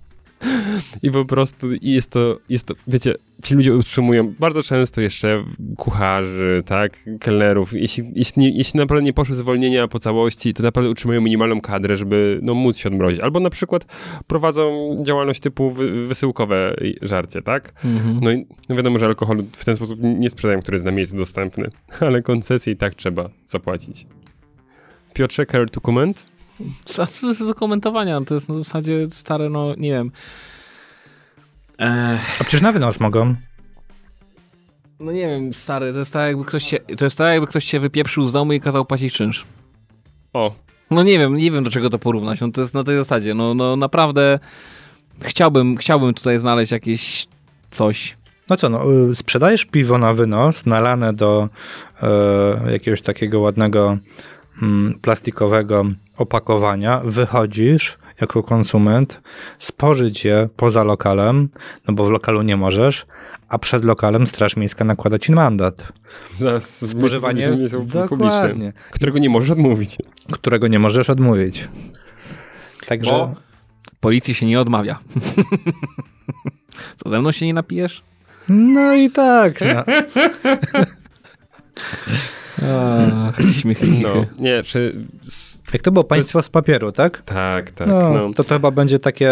I po prostu jest to, jest to, wiecie, ci ludzie utrzymują bardzo często jeszcze kucharzy, tak, kelnerów. Jeśli, jeśli, jeśli naprawdę nie poszły zwolnienia po całości, to naprawdę utrzymują minimalną kadrę, żeby no, móc się odmrozić. Albo na przykład prowadzą działalność typu wy, wysyłkowe żarcie, tak? Mhm. No i no wiadomo, że alkohol w ten sposób nie sprzedają, który jest na miejscu dostępny, ale koncesję i tak trzeba zapłacić. Piotrze, care to comment? Jest do komentowania? To jest na zasadzie stare, no nie wiem. Ech. A przecież na wynos mogą. No nie wiem, stary, to jest tak jakby ktoś się, to jest tak jakby ktoś się wypieprzył z domu i kazał płacić czynsz. O. No nie wiem, nie wiem do czego to porównać. No to jest na tej zasadzie. No, no naprawdę chciałbym, chciałbym tutaj znaleźć jakieś coś. No co, no, y, sprzedajesz piwo na wynos, nalane do e, jakiegoś takiego ładnego mm, plastikowego opakowania, wychodzisz jako konsument, spożyć je poza lokalem, no bo w lokalu nie możesz, a przed lokalem Straż Miejska nakłada ci mandat. Za spożywanie publiczne, którego nie możesz odmówić. Którego nie możesz odmówić. Także... Bo policji się nie odmawia. Co, ze mną się nie napijesz? No i tak. No. śmiechy, no, nie, czy... Jak to było państwo z papieru, tak? Tak, tak. No, no. To to chyba będzie takie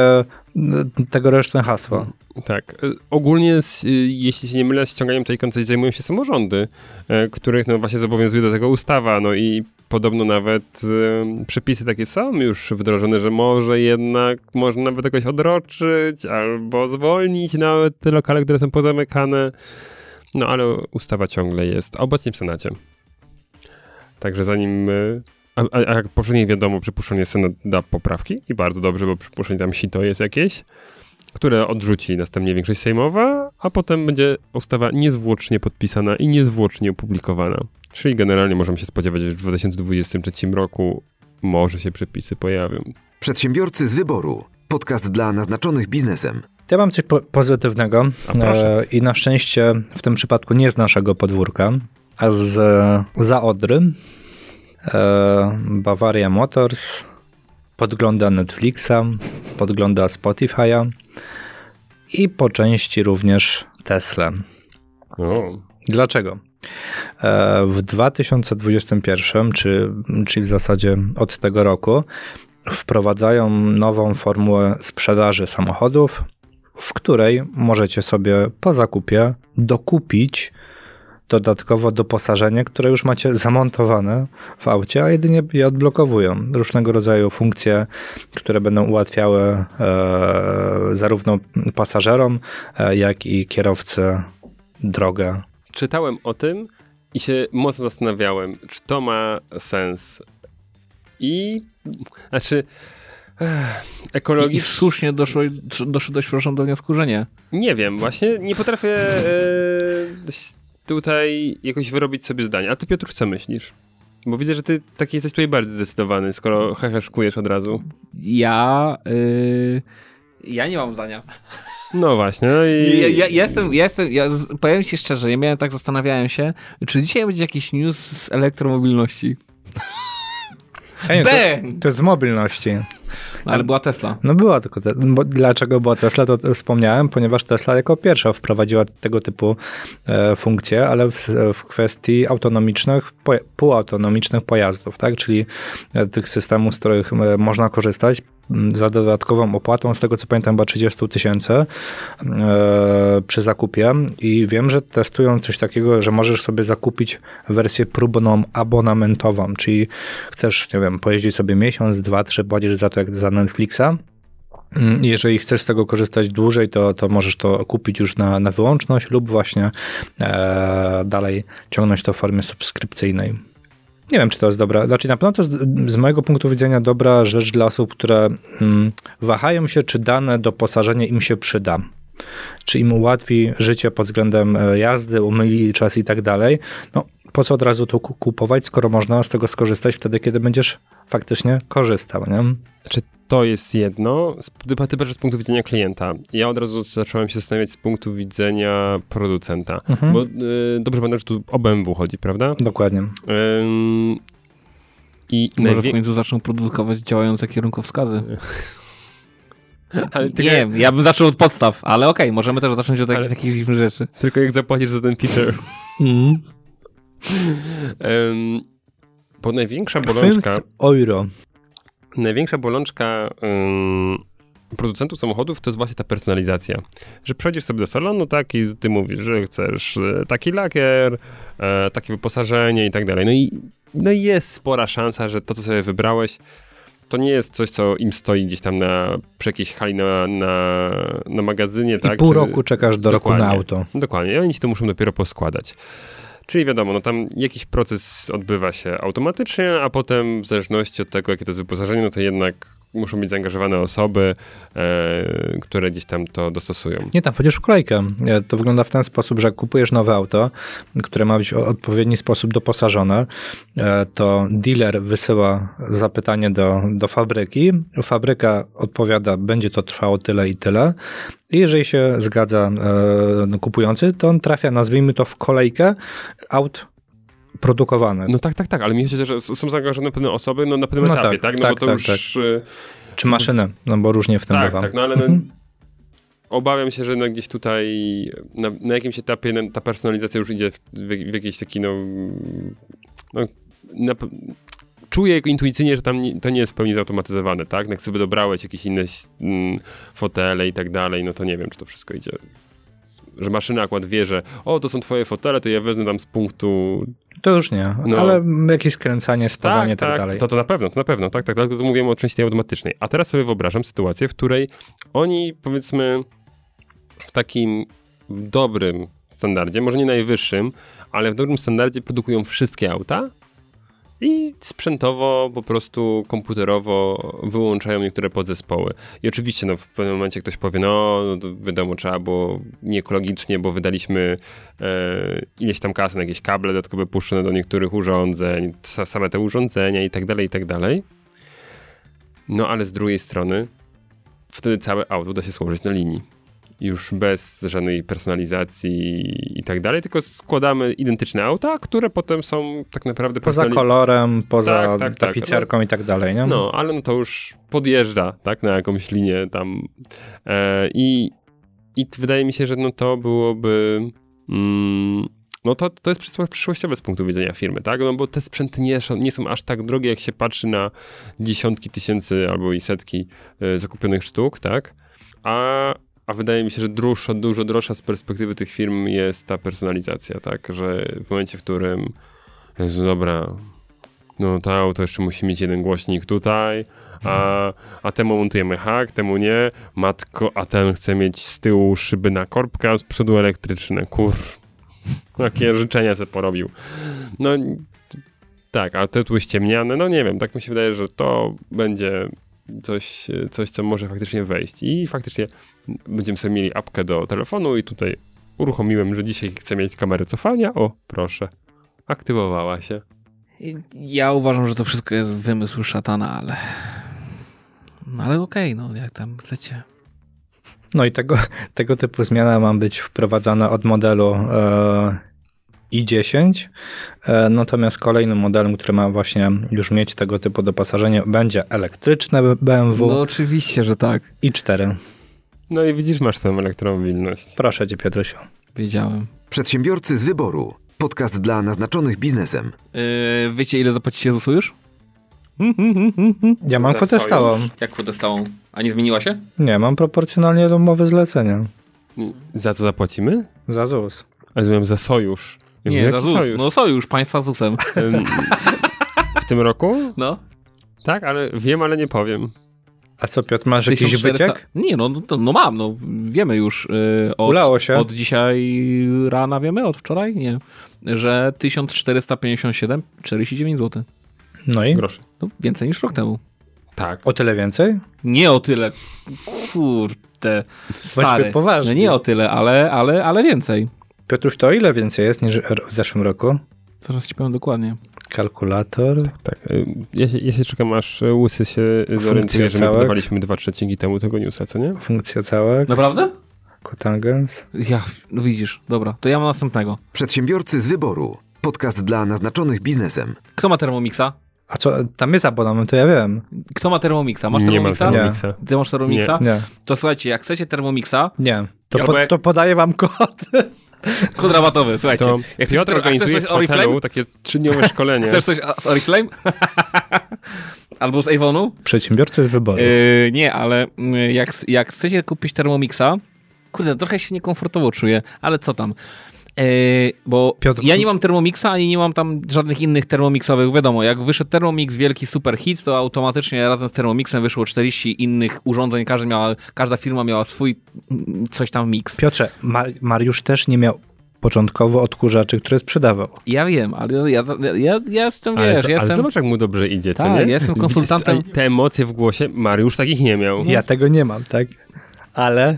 tegoroczne hasło. Tak. Ogólnie, jeśli się nie mylę, ściąganiem tej koncesji zajmują się samorządy, e, których no właśnie zobowiązuje do tego ustawa, no i podobno nawet przepisy takie są już wdrożone, że może jednak można nawet jakoś odroczyć albo zwolnić nawet te lokale, które są pozamykane. No ale ustawa ciągle jest obecnie w Senacie. Także zanim. A, a, a jak poprzednio wiadomo, przypuszczenie Senat da poprawki i bardzo dobrze, bo przypuszczenie tam sito jest jakieś, które odrzuci następnie większość sejmowa, a potem będzie ustawa niezwłocznie podpisana i niezwłocznie opublikowana. Czyli generalnie możemy się spodziewać, że w 2023 roku może się przepisy pojawią. Przedsiębiorcy z wyboru. Podcast dla naznaczonych biznesem. Ja mam coś po pozytywnego e, i na szczęście w tym przypadku nie z naszego podwórka, a z za Odry. E, Bavaria Motors podgląda Netflixa, podgląda Spotify'a i po części również Tesla. O. Dlaczego? E, w 2021, czy, czyli w zasadzie od tego roku, wprowadzają nową formułę sprzedaży samochodów, w której możecie sobie po zakupie dokupić dodatkowo doposażenie, które już macie zamontowane w aucie, a jedynie je odblokowują. Różnego rodzaju funkcje, które będą ułatwiały e, zarówno pasażerom, e, jak i kierowcy drogę. Czytałem o tym i się mocno zastanawiałem, czy to ma sens. I znaczy ekologicznie... I słusznie doszło, doszedłeś, przepraszam, do wniosku, że nie. Nie wiem, właśnie nie potrafię e, tutaj jakoś wyrobić sobie zdania. A ty, Piotr, co myślisz? Bo widzę, że ty taki jesteś tutaj bardzo zdecydowany, skoro heheszkujesz od razu. Ja... Yy, ja nie mam zdania. No właśnie. No i... ja, ja, jestem, ja jestem, ja powiem ci szczerze, ja miałem tak, zastanawiałem się, czy dzisiaj będzie jakiś news z elektromobilności. Hey, to, to z mobilności. No, ale była Tesla. No była tylko. Te, bo dlaczego była Tesla, to wspomniałem, ponieważ Tesla jako pierwsza wprowadziła tego typu e, funkcje, ale w, w kwestii autonomicznych, po, półautonomicznych pojazdów, tak? Czyli e, tych systemów, z których e, można korzystać za dodatkową opłatą, z tego co pamiętam, chyba 30 tysięcy e, przy zakupie. I wiem, że testują coś takiego, że możesz sobie zakupić wersję próbną abonamentową, czyli chcesz, nie wiem, pojeździć sobie miesiąc, dwa, trzy, płacisz za to jak za Netflixa, mm, jeżeli chcesz z tego korzystać dłużej, to, to możesz to kupić już na, na wyłączność lub właśnie e, dalej ciągnąć to w formie subskrypcyjnej. Nie wiem, czy to jest dobra. Znaczy, na pewno to jest z mojego punktu widzenia dobra rzecz dla osób, które mm, wahają się, czy dane doposażenie im się przyda. Czy im ułatwi życie pod względem e, jazdy, umyli czas i tak dalej. No, po co od razu to kupować, skoro można z tego skorzystać wtedy, kiedy będziesz faktycznie korzystał, nie? Czy to jest jedno, ty z punktu widzenia klienta. Ja od razu zacząłem się zastanawiać z punktu widzenia producenta, mhm. bo y, dobrze pamiętam, że tu o BMW chodzi, prawda? Dokładnie. Ym, i Może najwie... w końcu zaczną produkować działające kierunkowskazy. Ale tylko, Nie wiem, ja bym zaczął od podstaw, ale okej, możemy też zacząć od jakichś takich dziwnych rzeczy. tylko jak zapłacisz za ten Peter. Mm. Um, bo największa bolączka, 5 euro. Największa bolączka um, producentów samochodów to jest właśnie ta personalizacja. Że przychodzisz sobie do salonu, tak, i ty mówisz, że chcesz e, taki lakier, e, takie wyposażenie i tak dalej. No i, no jest spora szansa, że to, co sobie wybrałeś, to nie jest coś, co im stoi gdzieś tam na, przy jakiejś hali na, na, na magazynie, I tak? pół czy- roku czekasz do roku na Dokładnie. auto. Dokładnie, oni ci to muszą dopiero poskładać. Czyli wiadomo, no tam jakiś proces odbywa się automatycznie, a potem w zależności od tego, jakie to jest wyposażenie, no to jednak muszą być zaangażowane osoby, e, które gdzieś tam to dostosują. Nie, tam wchodzisz w kolejkę. E, To wygląda w ten sposób, że kupujesz nowe auto, które ma być w odpowiedni sposób doposażone, e, to dealer wysyła zapytanie do, do fabryki. Fabryka odpowiada, będzie to trwało tyle i tyle. I jeżeli się zgadza e, kupujący, to on trafia, nazwijmy to, w kolejkę aut produkowanych. No tak, tak, tak, ale mi chodzi, że są zaangażowane pewne osoby no, na pewnym No etapie, tak, tak? No tak, bo to tak, już... e, Czy maszyny, no bo różnie w tym tak, bywa. tak, no ale no, Mhm. obawiam się, że no gdzieś tutaj na, na jakimś etapie no, ta personalizacja już idzie w, w, w jakiś taki, no, no na, czuję intuicyjnie, że tam nie, to nie jest w pełni zautomatyzowane, tak? Jak sobie dobrałeś jakieś inne mm, fotele i tak dalej, no to nie wiem, czy to wszystko idzie. Że maszyna akurat wie, że o, to są twoje fotele, to ja wezmę tam z punktu To już nie, No. ale jakieś skręcanie, spawanie i tak, dalej. To, to na pewno, to na pewno, tak, tak, tak, to mówimy o części automatycznej. A teraz sobie wyobrażam sytuację, w której oni, powiedzmy, w takim dobrym standardzie, może nie najwyższym, ale w dobrym standardzie produkują wszystkie auta i sprzętowo, po prostu komputerowo wyłączają niektóre podzespoły. I oczywiście, no, w pewnym momencie ktoś powie, no, no wiadomo, trzeba było nieekologicznie, bo wydaliśmy e, ileś tam kasy na jakieś kable dodatkowe puszczone do niektórych urządzeń, sa- same te urządzenia i tak dalej, i tak dalej. No, ale z drugiej strony wtedy całe auto da się złożyć na linii. Już bez żadnej personalizacji i tak dalej, tylko składamy identyczne auta, które potem są tak naprawdę Poza personali- kolorem, poza Tak, tak, tak. tapicerką i tak dalej, nie? no, ale no to już podjeżdża, tak, na jakąś linię tam. E, I i wydaje mi się, że no to byłoby. Mm, no to, to jest przyszło- przyszłościowe z punktu widzenia firmy, tak? No bo te sprzęty nie, są- nie są aż tak drogie, jak się patrzy na dziesiątki tysięcy albo i setki e, zakupionych sztuk, tak? A, a wydaje mi się, że droższa, dużo droższa z perspektywy tych firm jest ta personalizacja, tak? Że w momencie, w którym Jezu, dobra, no to auto jeszcze musi mieć jeden głośnik tutaj, a, a temu montujemy hak, temu nie. Matko, a ten chce mieć z tyłu szyby na korbkę, a z przodu elektryczne. Kur... Jakie życzenia sobie porobił. No tak, a tytuły ściemniane, no nie wiem, tak mi się wydaje, że to będzie coś, coś co może faktycznie wejść. I faktycznie będziemy sobie mieli apkę do telefonu i tutaj uruchomiłem, że dzisiaj chcę mieć kamerę cofania. O, proszę. Aktywowała się. Ja uważam, że to wszystko jest wymysł szatana, ale... No ale okej, no jak tam chcecie. No i tego, tego typu zmiana ma być wprowadzana od modelu e, i10, e, natomiast kolejnym modelem, który ma właśnie już mieć tego typu doposażenie, będzie elektryczne BMW No oczywiście, że tak. i4. No i widzisz, masz tę elektromobilność. Proszę cię, Piotrusiu. Wiedziałem. Przedsiębiorcy z wyboru. Podcast dla naznaczonych biznesem. Yy, wiecie, ile zapłacicie za sojusz? Ja mam kwotę stałą. Jak kwotę stałą? A nie zmieniła się? Nie, mam proporcjonalnie do umowy zlecenia. Za co zapłacimy? Za ZUS. A rozumiem, za sojusz. Ja mówię, Nie, za ZUS. sojusz? No sojusz, państwa z ZUS-em. W tym roku? No. Tak, ale wiem, ale nie powiem. A co, Piotr, masz jakiś 1400 wyciek? Nie, no, no, no mam, no wiemy już. Yy, od, Ulało się. Od dzisiaj rana wiemy, od wczoraj? Nie. Że 1457, 49 zł. No i? Groszy. No, więcej niż rok temu. Tak. O tyle więcej? Nie o tyle. Kurde. Stary. Bądźmy poważni. No nie o tyle, ale, ale, ale więcej. Piotruś, to o ile więcej jest niż w zeszłym roku? Zaraz ci powiem dokładnie. Kalkulator. Tak. y, Ja się, ja się czekam, aż y, Łysy się zorientuje, że my podawaliśmy dwa trzeciki temu tego newsa, co nie? Funkcja całek. Naprawdę? Kotangens. Ja, no widzisz. Dobra, to ja mam następnego. Przedsiębiorcy z wyboru. Podcast dla naznaczonych biznesem. Kto ma Thermomixa? A co, tam jest abonament, to ja wiem. Kto ma Thermomixa? Masz Nie mam Thermomixa? Thermomixa. Ty masz Thermomixa? Nie, To słuchajcie, jak chcecie Thermomixa, nie. To, po, jak- to podaję wam kod. kod rabatowy, słuchajcie. To jak Piotr chcesz, a chcesz organizuje coś w Oriflame? hotelu takie trzydniowe szkolenie. Chcesz coś z Oriflame? Albo z Avonu? Przedsiębiorcy z wyboru. Yy, nie, ale yy, jak, jak chcecie kupić Thermomixa, kurde, trochę się niekomfortowo czuję, ale co tam. Yy, bo Piotr, ja nie mam Thermomixa, ani nie mam tam żadnych innych Thermomixowych. Wiadomo, jak wyszedł Thermomix, wielki super hit, to automatycznie razem z Thermomixem wyszło 40 innych urządzeń. Każda, miała, każda firma miała swój coś tam mix. Piotrze, Mar- Mariusz też nie miał początkowo odkurzaczy, które sprzedawał. Ja wiem, ale ja, ja, ja, ja jestem, Ale, wiesz, ale jestem... zobacz, jak mu dobrze idzie, co Tak, nie? ja jestem konsultantem. Te emocje w głosie, Mariusz takich nie miał. Ja tego nie mam, tak? Ale,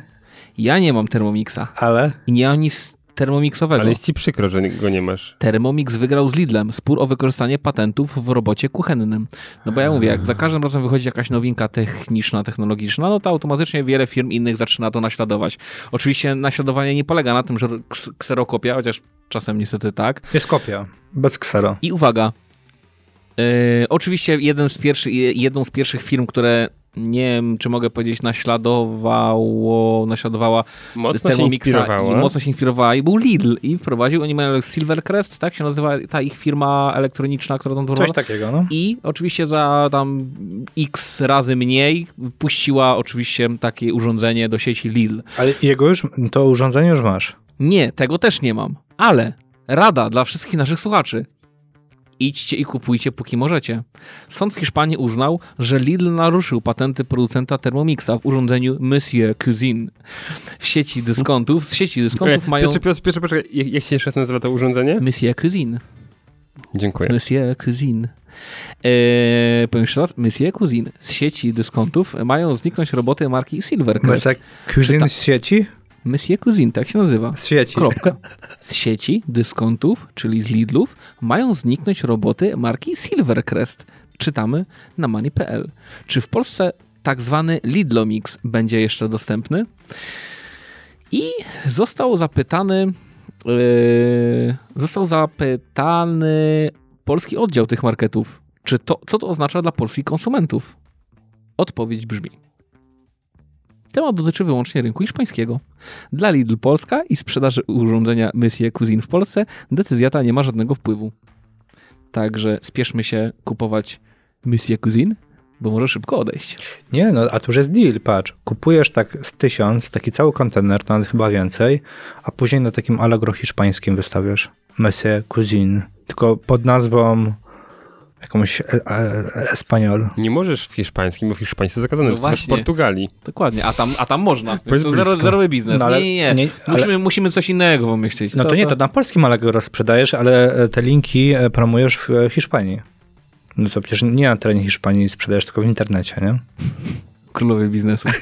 Ja nie mam Thermomixa ale... i nie mam nic Thermomixowego. Ale jest ci przykro, że go nie masz. Thermomix wygrał z Lidlem spór o wykorzystanie patentów w robocie kuchennym. No bo ja mówię, jak za każdym razem wychodzi jakaś nowinka techniczna, technologiczna, no to automatycznie wiele firm innych zaczyna to naśladować. Oczywiście naśladowanie nie polega na tym, że ks- kserokopia, chociaż czasem niestety tak. Jest kopia, bez ksero. I uwaga, yy, oczywiście jeden z pierwszy, jedną z pierwszych firm, które nie wiem, czy mogę powiedzieć, naśladowało, naśladowała Mocno się inspirowała. I mocno się inspirowała i był Lidl i wprowadził, oni mają Silvercrest, tak się nazywa ta ich firma elektroniczna, która tam to Coś takiego, no. I oczywiście za tam x razy mniej puściła oczywiście takie urządzenie do sieci Lidl. Ale jego już, to urządzenie już masz. Nie, tego też nie mam, ale rada dla wszystkich naszych słuchaczy. Idźcie i kupujcie, póki możecie. Sąd w Hiszpanii uznał, że Lidl naruszył patenty producenta Thermomixa w urządzeniu Monsieur Cuisine. W sieci dyskontów, z sieci dyskontów E, mają Piotrze, Piotrze, poczekaj, jak, jak się jeszcze raz nazywa to urządzenie? Monsieur Cuisine. Dziękuję. Monsieur Cuisine. Eee, powiem jeszcze raz, Monsieur Cuisine. Z sieci dyskontów mają zniknąć roboty marki Silvercrest. Mesek Cuisine Czyta- z sieci? Monsieur Cuisine, tak się nazywa. Z sieci. Kropka. Z sieci dyskontów, czyli z Lidlów, mają zniknąć roboty marki Silvercrest. Czytamy na money.pl. Czy w Polsce tak zwany Lidlomix będzie jeszcze dostępny? I został zapytany yy, został zapytany polski oddział tych marketów, czy to, co to oznacza dla polskich konsumentów? Odpowiedź brzmi. Temat dotyczy wyłącznie rynku hiszpańskiego. Dla Lidl Polska i sprzedaży urządzenia Monsieur Cuisine w Polsce decyzja ta nie ma żadnego wpływu. Także spieszmy się kupować Monsieur Cuisine, bo może szybko odejść. Nie, no a tu już jest deal, patrz. Kupujesz tak z tysiąc, taki cały kontener, to nawet chyba więcej, a później na takim Allegro hiszpańskim wystawiasz Messie Cuisine, tylko pod nazwą jakąś e, e, Espanol. Nie możesz w hiszpańskim, bo w hiszpańskim zakazane. No No w. Portugalii. Dokładnie, a tam, a tam można. Jest Jest to zero, zerowy biznes. No ale nie, nie, nie. nie- ale- musimy, musimy coś innego wymyślić. No to, nie, to na polskim Allegro sprzedajesz, ale e, te linki promujesz w Hiszpanii. No to przecież nie na terenie Hiszpanii sprzedajesz, tylko w internecie, nie? Królowie biznesu.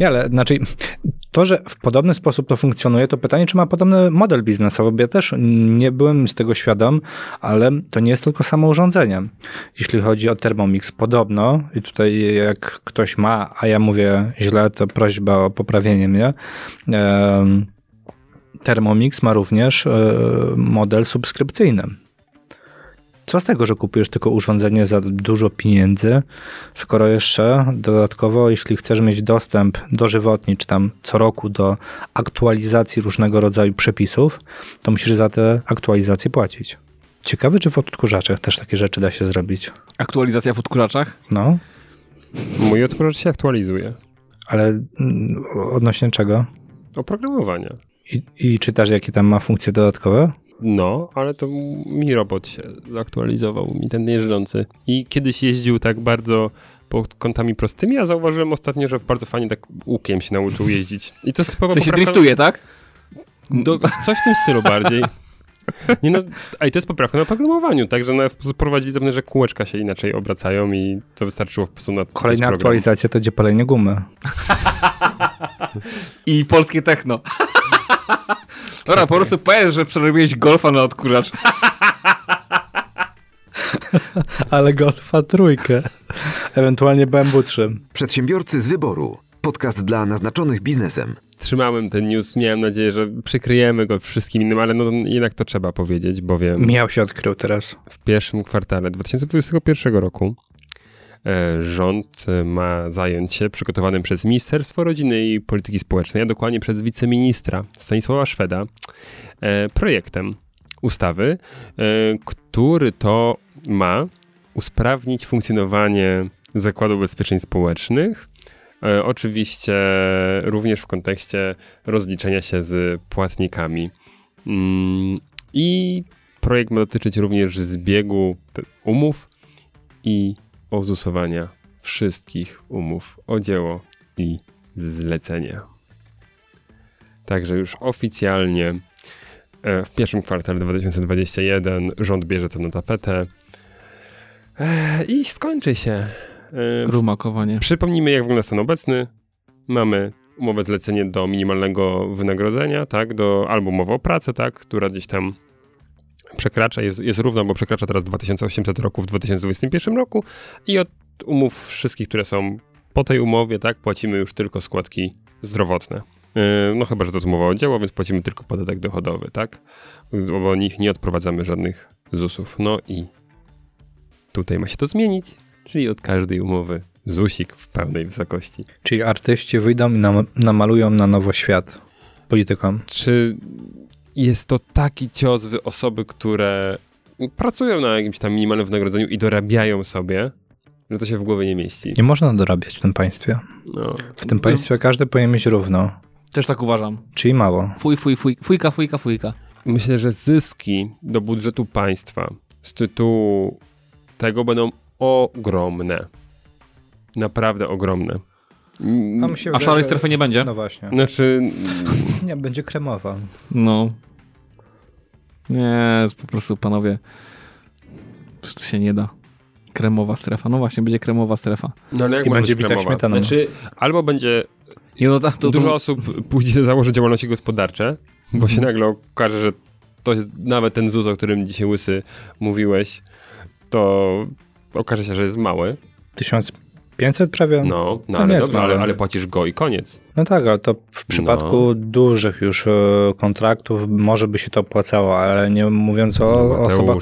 Nie, ale znaczy to, że w podobny sposób to funkcjonuje, to pytanie, czy ma podobny model biznesowy, bo ja też nie byłem z tego świadom, ale to nie jest tylko samo urządzenie. Jeśli chodzi o Thermomix, podobno, i tutaj jak ktoś ma, a ja mówię źle, to prośba o poprawienie mnie, Thermomix ma również e, model subskrypcyjny. Co z tego, że kupujesz tylko urządzenie za dużo pieniędzy, skoro jeszcze dodatkowo, jeśli chcesz mieć dostęp dożywotni, czy tam co roku do aktualizacji różnego rodzaju przepisów, to musisz za te aktualizacje płacić. Ciekawe, czy w odkurzaczach też takie rzeczy da się zrobić. Aktualizacja w odkurzaczach? No, Mój odkurzacz się aktualizuje. ale mm, odnośnie czego? Oprogramowania. I, I czytasz, jakie tam ma funkcje dodatkowe? No, ale to mi robot się zaktualizował, mi ten jeżdżący. I kiedyś jeździł tak bardzo pod kątami prostymi, a zauważyłem ostatnio, że bardzo fajnie tak łukiem się nauczył jeździć. I to jest typowa Co się driftuje, tak? Do, coś w tym stylu bardziej. Nie no, a i to jest poprawka na programowaniu, także no, wprowadzili zapewne, że kółeczka się inaczej obracają i to wystarczyło po prostu na Kolejna aktualizacja to gdzie palenie gumy. I polskie techno. Dobra, po prostu powiedz, że przerobiłeś golfa na odkurzacz. Ale Golfa trójkę. Ewentualnie BMW 3. Przedsiębiorcy z wyboru. Podcast dla naznaczonych biznesem. Trzymałem ten news, miałem nadzieję, że przykryjemy go wszystkim innym, ale no jednak to trzeba powiedzieć, bowiem Miał się odkrył teraz. w pierwszym kwartale 2021 roku rząd e, ma zająć się przygotowanym przez Ministerstwo Rodziny i Polityki Społecznej, a dokładnie przez wiceministra Stanisława Szweda, e, projektem ustawy, e, który to ma usprawnić funkcjonowanie Zakładu Ubezpieczeń Społecznych. Oczywiście również w kontekście rozliczenia się z płatnikami. Mm, I projekt ma dotyczyć również zbiegu umów i ozusowania wszystkich umów o dzieło i zlecenie. Także już oficjalnie e, w pierwszym kwartale 2021 rząd bierze to na tapetę E, i skończy się. E, Rumakowanie. Przypomnijmy, jak wygląda stan obecny. Mamy umowę zlecenie do minimalnego wynagrodzenia, tak, do, albo umowę o pracę, tak, która gdzieś tam przekracza, jest, jest równa, bo przekracza teraz 2800 roku w 2021 roku i od umów wszystkich, które są po tej umowie, tak, płacimy już tylko składki zdrowotne. Yy, No chyba, że to jest umowa o dzieło, więc płacimy tylko podatek dochodowy, tak? Bo o nich nie odprowadzamy żadnych ZUS-ów. No i tutaj ma się to zmienić, czyli od każdej umowy ZUSik w pełnej wysokości. Czyli artyści wyjdą i nam, namalują na nowo świat politykom. Czy jest to taki cios w osoby, które pracują na jakimś tam minimalnym wynagrodzeniu i dorabiają sobie, że to się w głowie nie mieści? Nie można dorabiać w tym państwie. No. W tym państwie każdy powinien mieć równo, Też tak uważam. czyli mało. Fuj, fuj, fuj, fujka, fujka, fujka. Myślę, że zyski do budżetu państwa z tytułu tego będą ogromne. Naprawdę ogromne. A, szarej że- strefy nie będzie? No właśnie. Znaczy, Nie, będzie kremowa. No. Nie, po prostu panowie. To się nie da. Kremowa strefa. No właśnie, będzie kremowa strefa. no ale jak I będzie być bita kremowa? śmietaną. Znaczy, albo będzie Nie, no tak, to, Dużo to, osób pójdzie założyć działalności gospodarcze, bo się nagle okaże, że to jest, nawet ten ZUS, o którym dzisiaj Łysy mówiłeś, to okaże się, że jest mały. 1500 prawie? No, No, no ale dobrze, ale, ale płacisz go i koniec. tak, ale to w przypadku dużych już e, kontraktów może by się to opłacało, ale nie mówiąc o No, osobach...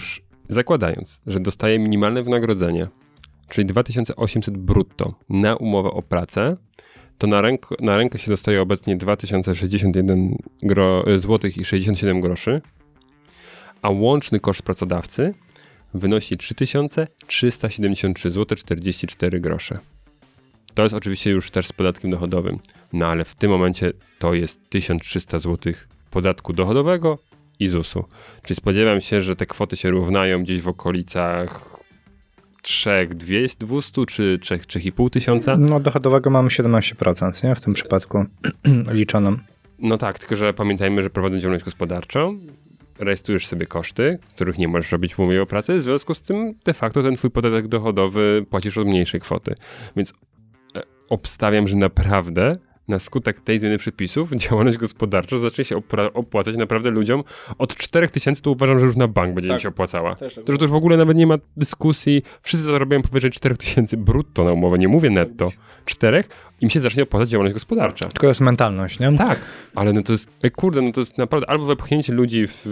Zakładając, że dostaje minimalne wynagrodzenie, czyli 2800 brutto na umowę o pracę, to na, ręk, na rękę się dostaje obecnie 2061 gro, złotych i 67 groszy, a łączny koszt pracodawcy wynosi 3373 zł 44 grosze. To jest oczywiście już też z podatkiem dochodowym, no ale w tym momencie to jest 1300 zł podatku dochodowego i ZUS-u. Czyli spodziewam się, że te kwoty się równają gdzieś w okolicach 3200 200 czy 3, 3,5 tysiąca. No dochodowego mamy 17%, nie? W tym przypadku liczonym. No tak, tylko że pamiętajmy, że prowadząc działalność gospodarczą, rejestrujesz sobie koszty, których nie możesz robić w umowie o pracę, w związku z tym de facto ten twój podatek dochodowy płacisz od mniejszej kwoty. Więc e, obstawiam, że naprawdę na skutek tej zmiany przepisów działalność gospodarcza zacznie się opra- opłacać naprawdę ludziom od 4000 to uważam, że już na bank będzie im Tak. się opłacała. Też tak To, że to już w ogóle nawet nie ma dyskusji. Wszyscy zarabiają powyżej 4000 brutto na umowę, nie mówię netto. Czterech, im się zacznie opłacać działalność gospodarcza. Tylko jest mentalność, nie? Tak, ale no to jest, ej, kurde, no to jest naprawdę albo wepchnięcie ludzi w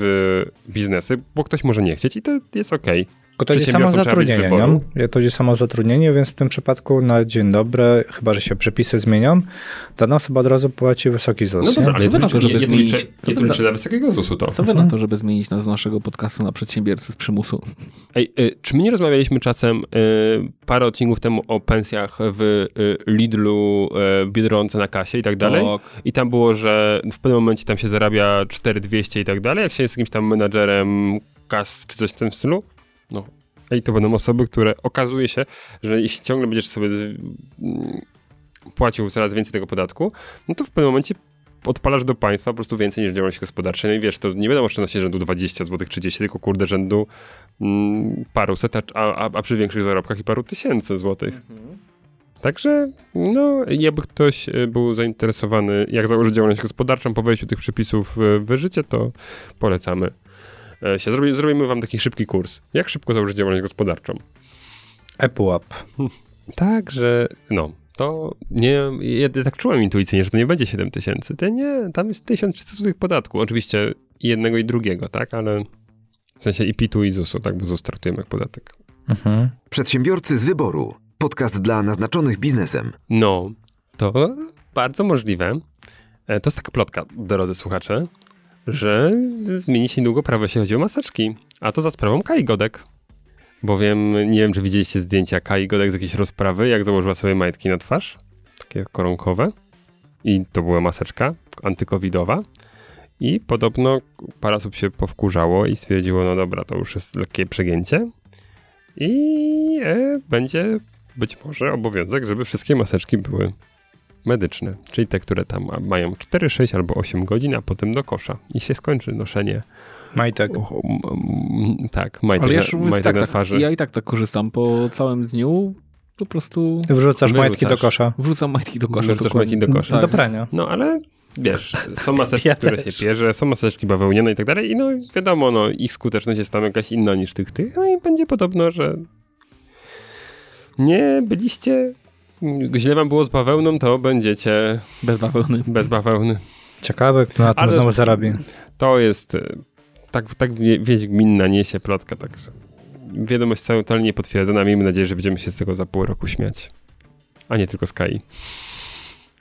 e, biznesy, bo ktoś może nie chcieć i to jest okej. Tylko to jest samo zatrudnienie, nie? To jest samo zatrudnienie, więc w tym przypadku na dzień dobry, chyba że się przepisy zmienią, dana osoba od razu płaci wysoki ZUS. No nie? dobra, ale Co wy to na to, żeby zmienić- dla wysokiego ZUS-u to. Co wy na to, żeby zmienić nazwę naszego podcastu na przedsiębiorcy z przymusu? Ej, y, czy my nie rozmawialiśmy czasem y, parę odcinków temu o pensjach w y, Lidlu, y, Biedronce na kasie i tak dalej? Tak. I tam było, że w pewnym momencie tam się zarabia 4200 i tak dalej, jak się jest jakimś tam menadżerem kas czy coś w tym stylu. No. I to będą osoby, które okazuje się, że jeśli ciągle będziesz sobie z, mm, płacił coraz więcej tego podatku, no to w pewnym momencie odpalasz do państwa po prostu więcej niż działalność gospodarcza. No i wiesz, to nie będą oszczędności rzędu 20 zł, 30, tylko kurde rzędu mm, paruset, a, a, a przy większych zarobkach i paru tysięcy złotych. Także, no, jakby ktoś e, był zainteresowany, jak założyć działalność gospodarczą po wejściu tych przepisów w życie, to polecamy się. Zrobi, zrobimy wam taki szybki kurs. Jak szybko założyć działalność gospodarczą? ePUAP. Także, no, to nie, ja tak czułem intuicyjnie, że to nie będzie 7 tysięcy. To nie, tam jest 1300 zł podatku. Oczywiście i jednego i drugiego, tak, ale w sensie i PIT-u i ZUS-u, tak, bo ZUS traktujemy jak podatek. Mhm. Przedsiębiorcy z wyboru. Podcast dla naznaczonych biznesem. No, to bardzo możliwe. E, To jest taka plotka, drodzy słuchacze, że zmieni się niedługo prawo, jeśli chodzi o maseczki. A to za sprawą Kai Godek. Bowiem, nie wiem, czy widzieliście zdjęcia Kai Godek z jakiejś rozprawy, jak założyła sobie majtki na twarz, takie koronkowe. I to była maseczka antykowidowa. I podobno parę osób się powkurzało i stwierdziło, no dobra, to już jest lekkie przegięcie. I e, będzie być może obowiązek, żeby wszystkie maseczki były medyczne, czyli te, które tam ma- mają 4, 6 albo 8 godzin, a potem do kosza i się skończy noszenie. Majtek. Och, m, m, tak, majtek, Ale ja na, majtek tak, na tak, twarzy. ja i tak tak korzystam. Po całym dniu po prostu Wrzucasz majtki do kosza. wrzucam majtki do kosza. Wrzucasz majtki do kosza. Tak. Do prania. No ale wiesz, są maseczki, Ja które też. się pierze, są maseczki bawełniane i tak dalej i no wiadomo, no ich skuteczność jest tam jakaś inna niż tych tych, no i będzie podobno, że nie byliście, źle wam było z bawełną, to będziecie Bez bawełny. bez bawełny. Ciekawe, kto na tym Ale znowu z- zarobi. To jest, e, tak, tak wie- wieść gminna niesie plotka, także wiadomość totalnie niepotwierdzona, miejmy nadzieję, że będziemy się z tego za pół roku śmiać. A nie tylko z Kai.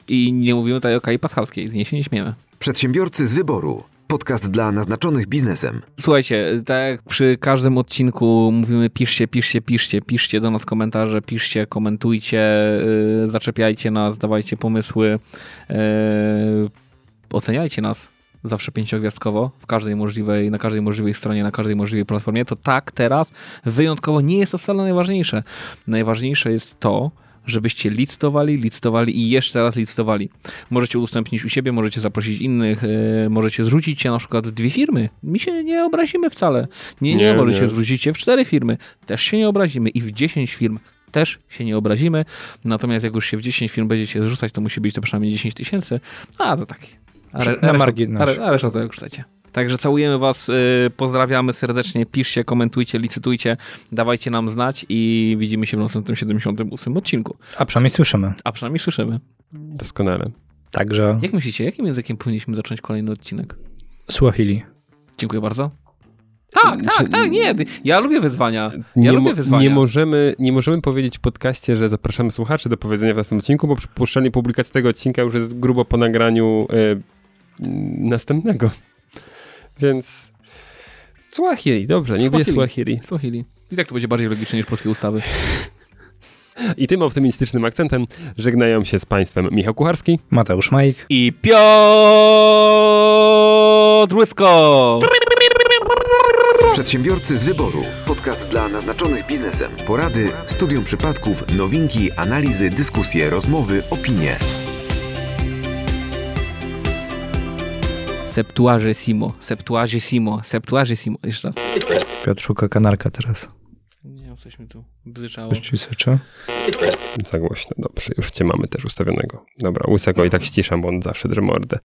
I nie mówimy tutaj o Kai Paschalskiej, z niej się nie śmiemy. Przedsiębiorcy z wyboru. Podcast dla naznaczonych biznesem. Słuchajcie, tak przy każdym odcinku mówimy piszcie, piszcie, piszcie, piszcie do nas komentarze, piszcie, komentujcie, yy, zaczepiajcie nas, dawajcie pomysły, yy, oceniajcie nas zawsze pięciogwiazdkowo w każdej możliwej, na każdej możliwej stronie, na każdej możliwej platformie, to tak teraz wyjątkowo nie jest to wcale najważniejsze. Najważniejsze jest to, żebyście licytowali, licytowali i jeszcze raz licytowali. Możecie udostępnić u siebie, możecie zaprosić innych, e, możecie zrzucić się na przykład w dwie firmy. Mi się nie obrazimy wcale. Nie, nie, Nie, możecie nie. zrzucić się w cztery firmy. Też się nie obrazimy i w dziesięć firm też się nie obrazimy. Natomiast jak już się w 10 firm będziecie zrzucać, to musi być to przynajmniej 10 tysięcy. A, to taki. A, Na reszta-. A, a reszta to jak chcecie. Także całujemy was, y, pozdrawiamy serdecznie, piszcie, komentujcie, licytujcie, dawajcie nam znać i widzimy się w następnym 78 odcinku. A przynajmniej słyszymy. A przynajmniej słyszymy. Doskonale. Także Jak myślicie, jakim językiem powinniśmy zacząć kolejny odcinek? Swahili. Dziękuję bardzo. Tak, tak, tak, nie. Ja lubię wyzwania. Ja nie, lubię wyzwania. nie, możemy, nie możemy powiedzieć w podcaście, że zapraszamy słuchaczy do powiedzenia w następnym odcinku, bo przypuszczalnie publikacja tego odcinka już jest grubo po nagraniu e, następnego. Więc Swahili, dobrze, niech będzie Swahili. Swahili. I tak to będzie bardziej logiczne niż polskie ustawy. I tym optymistycznym akcentem żegnają się z Państwem Michał Kucharski. Mateusz Majk. I Piotr Łysko! Przedsiębiorcy z wyboru. Podcast dla naznaczonych biznesem. Porady, studium przypadków, nowinki, analizy, dyskusje, rozmowy, opinie. Septuagesimo, septuagesimo, septuagesimo. Jeszcze raz. Piotr szuka kanarka teraz. Nie wiem, coś mi tu bzyczało. Coś ci syczy? Za głośno, dobrze, już Cię mamy też ustawionego. Dobra, łysego i tak ściszam, bo on zawsze drze mordę.